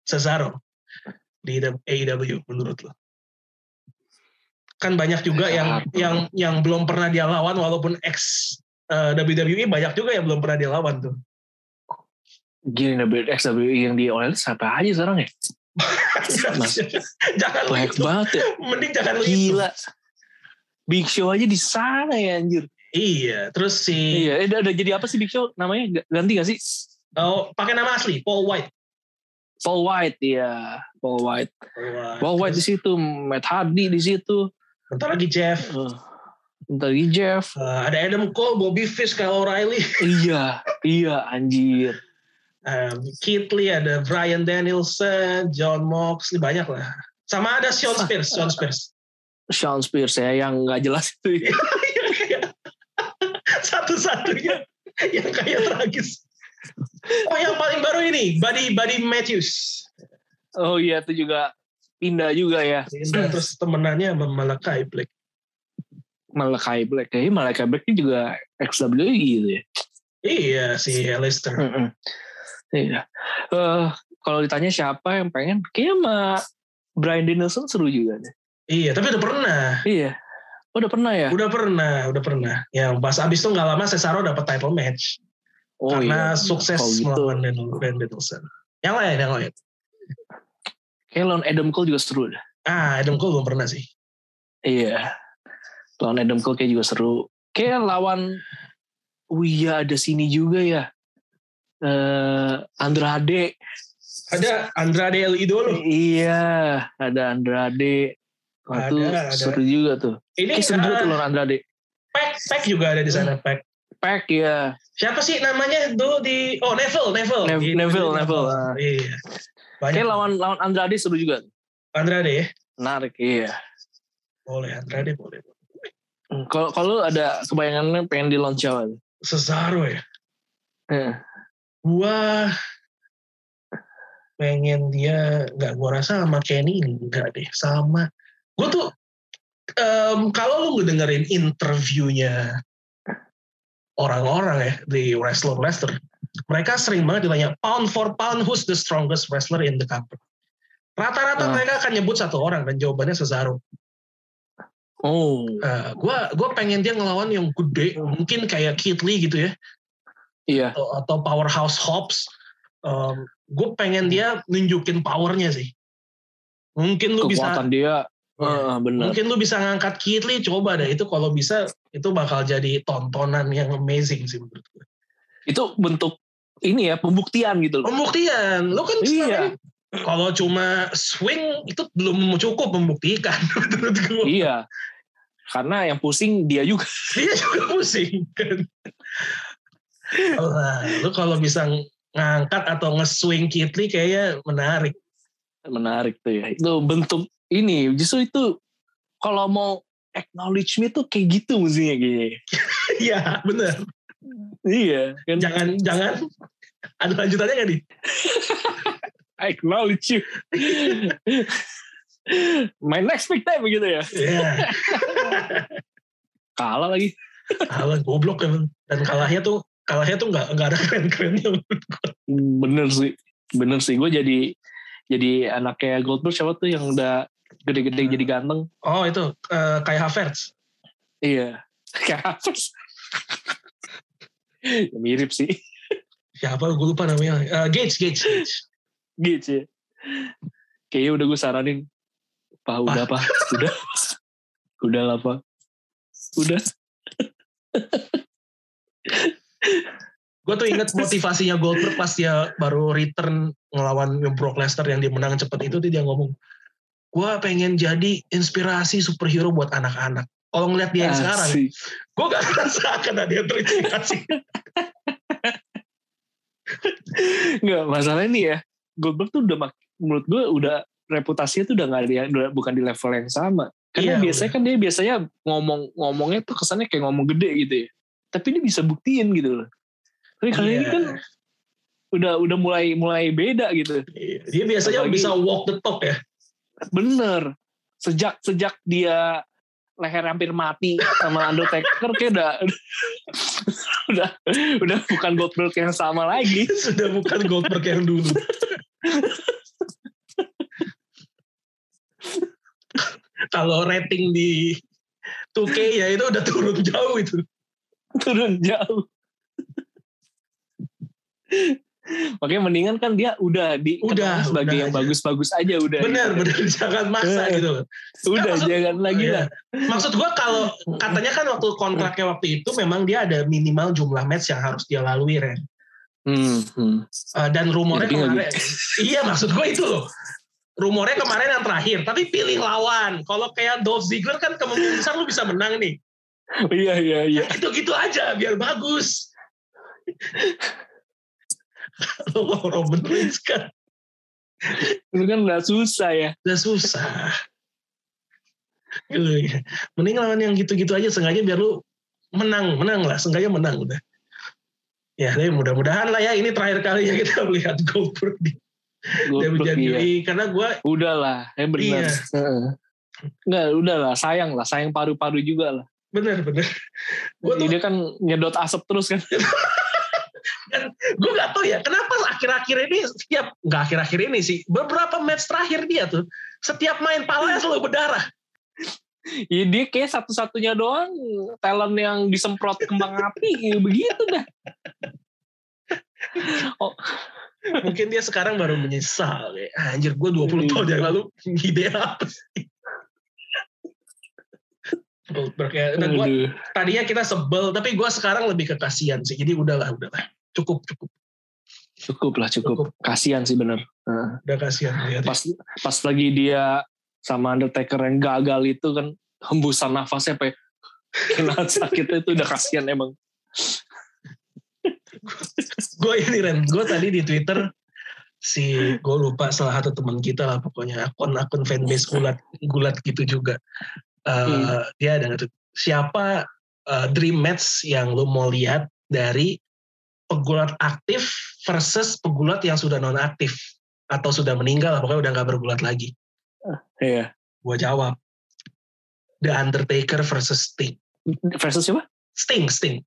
Cesaro di AEW menurut lo? Kan banyak juga yang Cesaro. yang yang belum pernah dia lawan walaupun ex eh, WWE banyak juga yang belum pernah dia lawan tuh. Gini WWE yang di OL siapa aja sekarang ya? Mas. jangan Banyak begitu. banget ya. Mending jangan begitu. Gila. Big Show aja di sana ya anjir. Iya, terus si Iya, eh, udah, udah jadi apa sih Big Show namanya? Ga- Ganti gak sih? oh, pakai nama asli Paul White. Paul White ya, Paul White. Paul White di situ, Matt Hardy di situ. Bentar lagi Jeff. Uh, Bentar lagi Jeff. Eh, ada Adam Cole, Bobby Fish, Kyle O'Reilly. iya, iya anjir. Um, ada Brian Danielson, John Moxley, banyak lah. Sama ada Sean Spears, Sean Spears. Sean Spears ya yang nggak jelas itu. Yang kayak Satu-satunya yang kayak tragis. Oh yang paling baru ini, Buddy Buddy Matthews. Oh iya itu juga pindah juga ya. Nah, terus temenannya sama Malakai Black. Malakai Black. Kayaknya Malakai Black ini juga XWE gitu ya. Iya si Alistair. Mm-mm. Iya. Eh, kalau ditanya siapa yang pengen, kayaknya sama Brian Danielson seru juga. deh. Iya, tapi udah pernah. Iya. Oh, udah pernah ya? Udah pernah, udah pernah. Yang pas abis itu nggak lama Cesaro dapat title match. Oh karena iya. sukses gitu. melawan Brian Danielson. Yang lain, yang lain. Kayak lawan Adam Cole juga seru dah. Ah, Adam Cole belum pernah sih. Iya. Lawan Adam Cole kayak juga seru. Kayak lawan Oh iya ada sini juga ya. Eh Andrade. Ada Andrade El Idolo. Iya, ada Andrade. Wah, itu Ada, ada. seru juga tuh. Ini Kayak seru juga ah, tuh lawan Andrade. Pack, Pack juga ada di sana, Pack. Pack ya. Siapa sih namanya dulu di Oh, Neville, Neville. Nev- Di- Neville, di- Neville, ah. Iya. Banyak Kayak lawan lawan Andrade seru juga. Andrade ya. Menarik, iya. Boleh Andrade boleh. Hmm, Kalau kalau ada kebayangannya pengen di launch apa? Cesaro ya. Eh, Gua pengen dia nggak gua rasa sama Kenny ini enggak deh sama gue tuh em, kalau lu ngedengerin interviewnya orang-orang ya di wrestler wrestler mereka sering banget ditanya pound for pound who's the strongest wrestler in the company rata-rata Ah. mereka akan nyebut satu orang dan jawabannya Cesaro. Oh, Eh, gua gua pengen dia ngelawan yang gede mungkin kayak Keith Lee gitu ya. Iya. atau, atau powerhouse Hobbs. Um, gue pengen dia nunjukin powernya sih. Mungkin lu bisa Kekuatan dia eh, benar. mungkin lu bisa ngangkat Keith Lee coba deh itu kalau bisa itu bakal jadi tontonan yang amazing sih menurut gue Itu bentuk ini ya pembuktian gitu loh. pembuktian lu kan Iya. kalau cuma swing itu belum cukup membuktikan menurut gue Iya. Karena yang pusing dia juga. dia juga pusing kan lu kalau bisa ngangkat atau nge-swing Keith Lee kayaknya menarik Menarik tuh ya. Itu bentuk ini. Justru itu kalau mau acknowledge me tuh kayak gitu mestinya gini. iya bener Iya. Kan jangan jangan ada lanjutannya nggak nih acknowledge you. My next big time begitu ya. Iya. Kalah lagi. kalah goblok emang dan kalahnya tuh kalahnya tuh nggak nggak ada keren kerennya Bener sih. bener sih gue jadi jadi anaknya Goldberg siapa tuh yang udah gede-gede Hmm. jadi ganteng. Oh itu eh, kayak Havertz. iya. Kayak Havertz. Ya, mirip sih. Siapa gue lupa namanya. Eh, Gage, Gage, Gage. gitu ya. Kayaknya udah gue saranin. Pak udah pak udah. Udah lah pak. Udah. Gue tuh inget motivasinya Goldberg pas dia baru return ngelawan Brock Lesnar yang dia menang cepet. Itu tuh dia ngomong, gue pengen jadi inspirasi superhero buat anak-anak. Kalau ngeliat dia yang sekarang, gue gak ngerasa akan ada yang terinspirasi. Nggak, masalahnya nih ya, Goldberg tuh udah menurut gue udah reputasinya tuh udah nggak di, udah bukan di level yang sama. Karena Iya, biasanya kan dia biasanya ngomong ngomongnya tuh kesannya kayak ngomong gede gitu ya. Tapi dia bisa buktiin gitu loh. Tapi kali ini Iya. kan udah udah mulai mulai beda gitu. Dia biasanya Apalagi- bisa walk the talk ya. Bener. Sejak sejak dia leher hampir mati sama Undertaker kayak udah udah udah bukan Goldberg yang sama lagi. Sudah bukan Goldberg yang dulu. Kalau rating di 2K ya itu udah turun jauh itu. turun jauh. Makanya mendingan kan dia udah di Udah, sebagai udah yang aja. bagus-bagus aja udah. Benar, gitu. benar jangan maksa Eh. gitu. Udah maksud- jangan lagi Iya. lah. Maksud gua kalau katanya kan waktu kontraknya waktu itu memang dia ada minimal jumlah match yang harus dia lalui Ren. Hmm, hmm. Eh, dan rumornya Jadi kemarin iya maksud gue itu loh rumornya kemarin yang terakhir tapi pilih lawan kalau kayak Dolph Ziggler kan kemungkinan besar lu bisa menang nih Iya iya iya. gitu-gitu aja biar bagus kalau mau Roman Reigns kan Itu kan udah susah ya. udah susah Gitu ya. mending lawan yang gitu-gitu aja sengaja biar lu menang menang lah sengaja menang udah ya tapi mudah-mudahan lah ya ini terakhir kali ya kita melihat Goldberg di Goldberg, iya. WWE karena gue Udah lah, ya benar. Iya. Enggak, udah lah, sayang lah, sayang paru-paru juga lah. bener bener gue tuh Dia kan nyedot asap terus kan. gue nggak tahu ya kenapa akhir-akhir ini setiap nggak akhir-akhir ini sih beberapa match terakhir dia tuh setiap main palanya selalu berdarah. Ya dia kayak satu-satunya doang talent yang disemprot kembang api begitu dah. Oh, mungkin dia sekarang baru menyesal kayak "Ah, anjir gue 20 tahun yang lalu ide apa sih? Goldberg ya. Nah, gua, tadinya kita sebel tapi gue sekarang lebih ke kasihan sih jadi udahlah udahlah cukup cukup Cukup lah, cukup. Kasihan sih bener. Udah kasihan lihat Pas pas lagi dia sama Undertaker yang gagal itu kan hembusan nafasnya apa kena sakitnya itu udah kasihan emang. gue ini Ren gue tadi di Twitter si gue lupa salah satu teman kita lah pokoknya akun akun fanbase gulat gulat gitu juga Eh, Hmm. dia ada siapa eh, dream match yang lu mau lihat dari pegulat aktif versus pegulat yang sudah non aktif atau sudah meninggal pokoknya udah nggak bergulat lagi Iya. gue jawab The Undertaker versus Sting Versus siapa? Sting Sting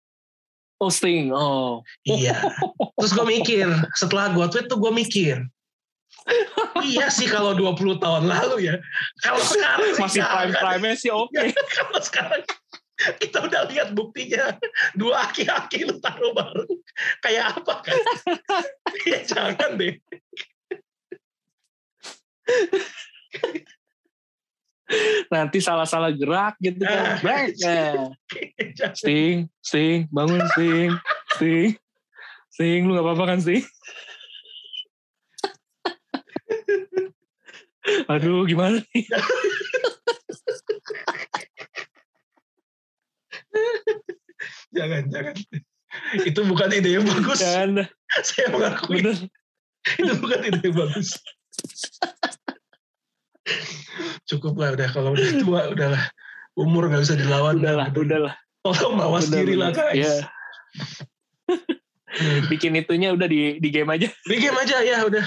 Oh Sting. Oh. Iya. Terus gue mikir, setelah gue tweet tuh gue mikir, iya sih kalau 20 tahun lalu ya. Kalau sekarang sih Masih jangan. prime-prime-nya sih oke. Kalau sekarang kita udah lihat buktinya dua aki-aki lu taruh bareng kayak apa kan? ya jangan deh. Nanti salah-salah gerak gitu Ah. kan. Brek. Nah. Jangan. Sting, Sting, bangun Sting, Sting. Sting, lu gak apa-apa kan Sting? Aduh, gimana nih? Jangan, jangan. Itu bukan ide yang bagus. Jangan Saya mengakui bener. itu bukan ide yang bagus. Cukup lah udah kalau udah tua udahlah umur nggak bisa dilawan. Udahlah, udahlah. Tolong mawas Udah, diri lah udah. guys. Iya. Bikin itunya udah di di game aja. Di game aja ya udah.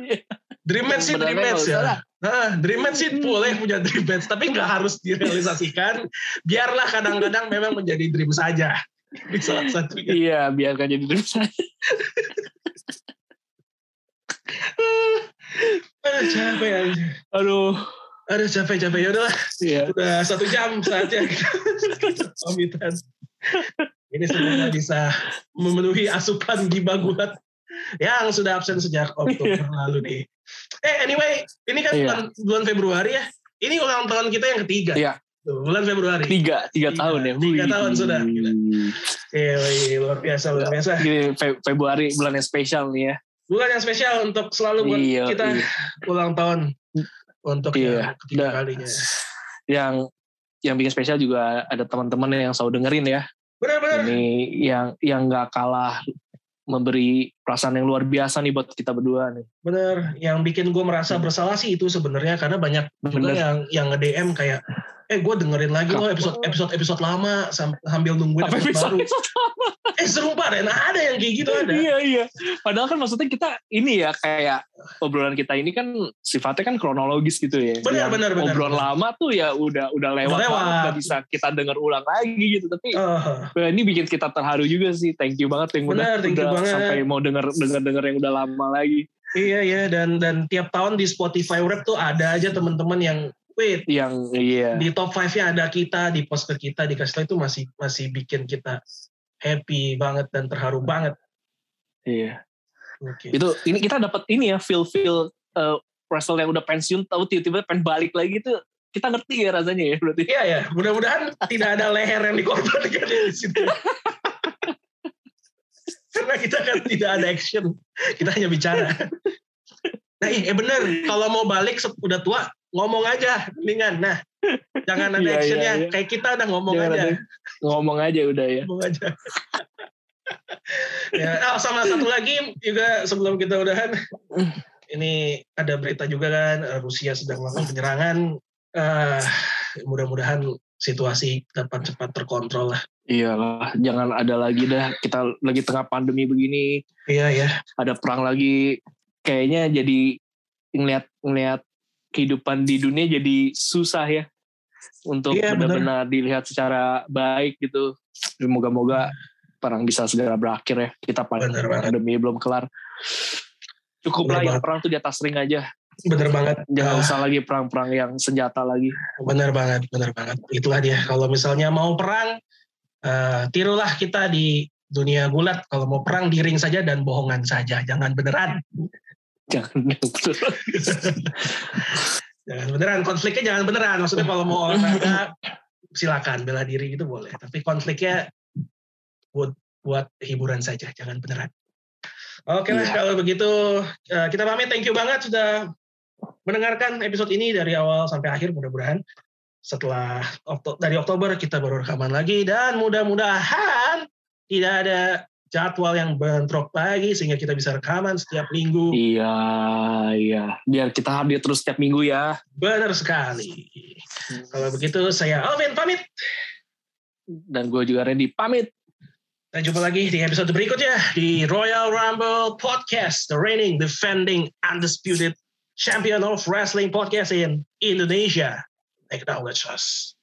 Iya. Dream match sih dream match ya. lah. Nah, dream match sih boleh punya dream match, tapi nggak harus direalisasikan. Biarlah kadang-kadang memang menjadi dream saja. Di salah satunya. Iya, biarkan jadi dream saja. Aduh, capek aja. Aduh. Aduh, capek-capek. Ya udahlah. Iya. Udah satu jam saatnya kita pamitan. Ini semoga bisa memenuhi asupan di Bagulat yang sudah absen sejak Oktober lalu nih. Eh, anyway, ini kan Iya. bulan, bulan Februari ya. Ini ulang tahun kita yang ketiga. Iya. Tuh, bulan Februari. Tiga, tiga Tiga. tahun ya. Tiga tahun sudah, gila. Iya, luar biasa, luar biasa. Gini, Fe- Februari bulan yang spesial nih ya. Bulan yang spesial untuk selalu buat Iya, kita iya. ulang tahun untuk Iya. yang ketiga kalinya. Yang yang bikin spesial juga ada teman-teman yang selalu dengerin ya. Benar-benar. Ini yang yang nggak kalah memberi perasaan yang luar biasa nih buat kita berdua nih. Bener, yang bikin gue merasa bersalah sih itu sebenarnya karena banyak juga Bener. yang yang nge DM kayak, eh gue dengerin lagi loh episode episode episode lama sam- sambil nungguin Apa episode baru. episode Eh serupa Ren, ada yang kayak gitu ada. Iya iya. Padahal kan maksudnya kita ini ya kayak obrolan kita ini kan sifatnya kan kronologis gitu ya. Benar, benar, benar, Obrolan benar. lama tuh ya udah udah lewat, lewat. banget, nggak bisa kita denger ulang lagi gitu. Tapi Wah, ini bikin kita terharu juga sih. Thank you banget yang Benar, udah, thank you udah banget. sampai mau denger denger denger yang udah lama lagi. iya iya dan dan tiap tahun di Spotify Rap tuh ada aja teman-teman yang wait Yang iya. di top 5-nya ada kita, di post ke kita, dikasih tahu itu masih masih bikin kita happy banget dan terharu banget. Iya. Oke. Itu ini kita dapat ini ya feel feel uh, wrestler yang udah pensiun tahu tiba-tiba pengen balik lagi tuh kita ngerti ya rasanya ya berarti. Iya ya, mudah-mudahan tidak ada leher yang dikorbankan di situ. Karena kita kan tidak ada action, kita hanya bicara. Nah, eh bener, kalau mau balik udah tua, ngomong aja, mendingan. Nah, jangan ada Iya, actionnya, iya, iya. kayak kita udah ngomong Jangan aja, ada- Ngomong aja udah ya. ngomong aja. ya, oh, sama satu lagi juga sebelum kita udahan, ini ada berita juga kan, Rusia sedang melakukan penyerangan. Eh, mudah-mudahan situasi dapat cepat terkontrol lah. Iyalah, jangan ada lagi dah. Kita lagi tengah pandemi begini, Iya ya, ada perang lagi. Kayaknya jadi ngeliat ngeliat kehidupan di dunia jadi susah ya untuk Iya, benar. benar-benar dilihat secara baik gitu. Moga-moga perang bisa segera berakhir ya. Kita banget. pandemi belum kelar. Cukup lah yang banget. perang tuh di atas ring aja. bener banget. Jangan Ah, usah lagi perang-perang yang senjata lagi. bener banget, bener banget. Itulah dia. Kalau misalnya mau perang, eh, tirulah kita di dunia gulat. Kalau mau perang di ring saja dan bohongan saja, jangan beneran. Jangan Jangan beneran. Konfliknya jangan beneran. Maksudnya kalau mau olahraga, silakan bela diri itu boleh. Tapi konfliknya buat buat hiburan saja, jangan beneran. Oke lah, Iya. kalau begitu eh, kita pamit. Thank you banget sudah mendengarkan episode ini dari awal sampai akhir. Mudah-mudahan setelah dari Oktober kita baru rekaman lagi dan mudah-mudahan tidak ada jadwal yang bentrok lagi sehingga kita bisa rekaman setiap minggu. Iya, iya. Biar kita hadir terus setiap minggu ya. Benar sekali. Kalau begitu saya Alvin pamit. Dan gue juga Randy pamit. Dan jumpa lagi di episode berikutnya di Royal Rumble Podcast, the reigning, defending, undisputed champion of wrestling podcast in Indonesia. Acknowledge us.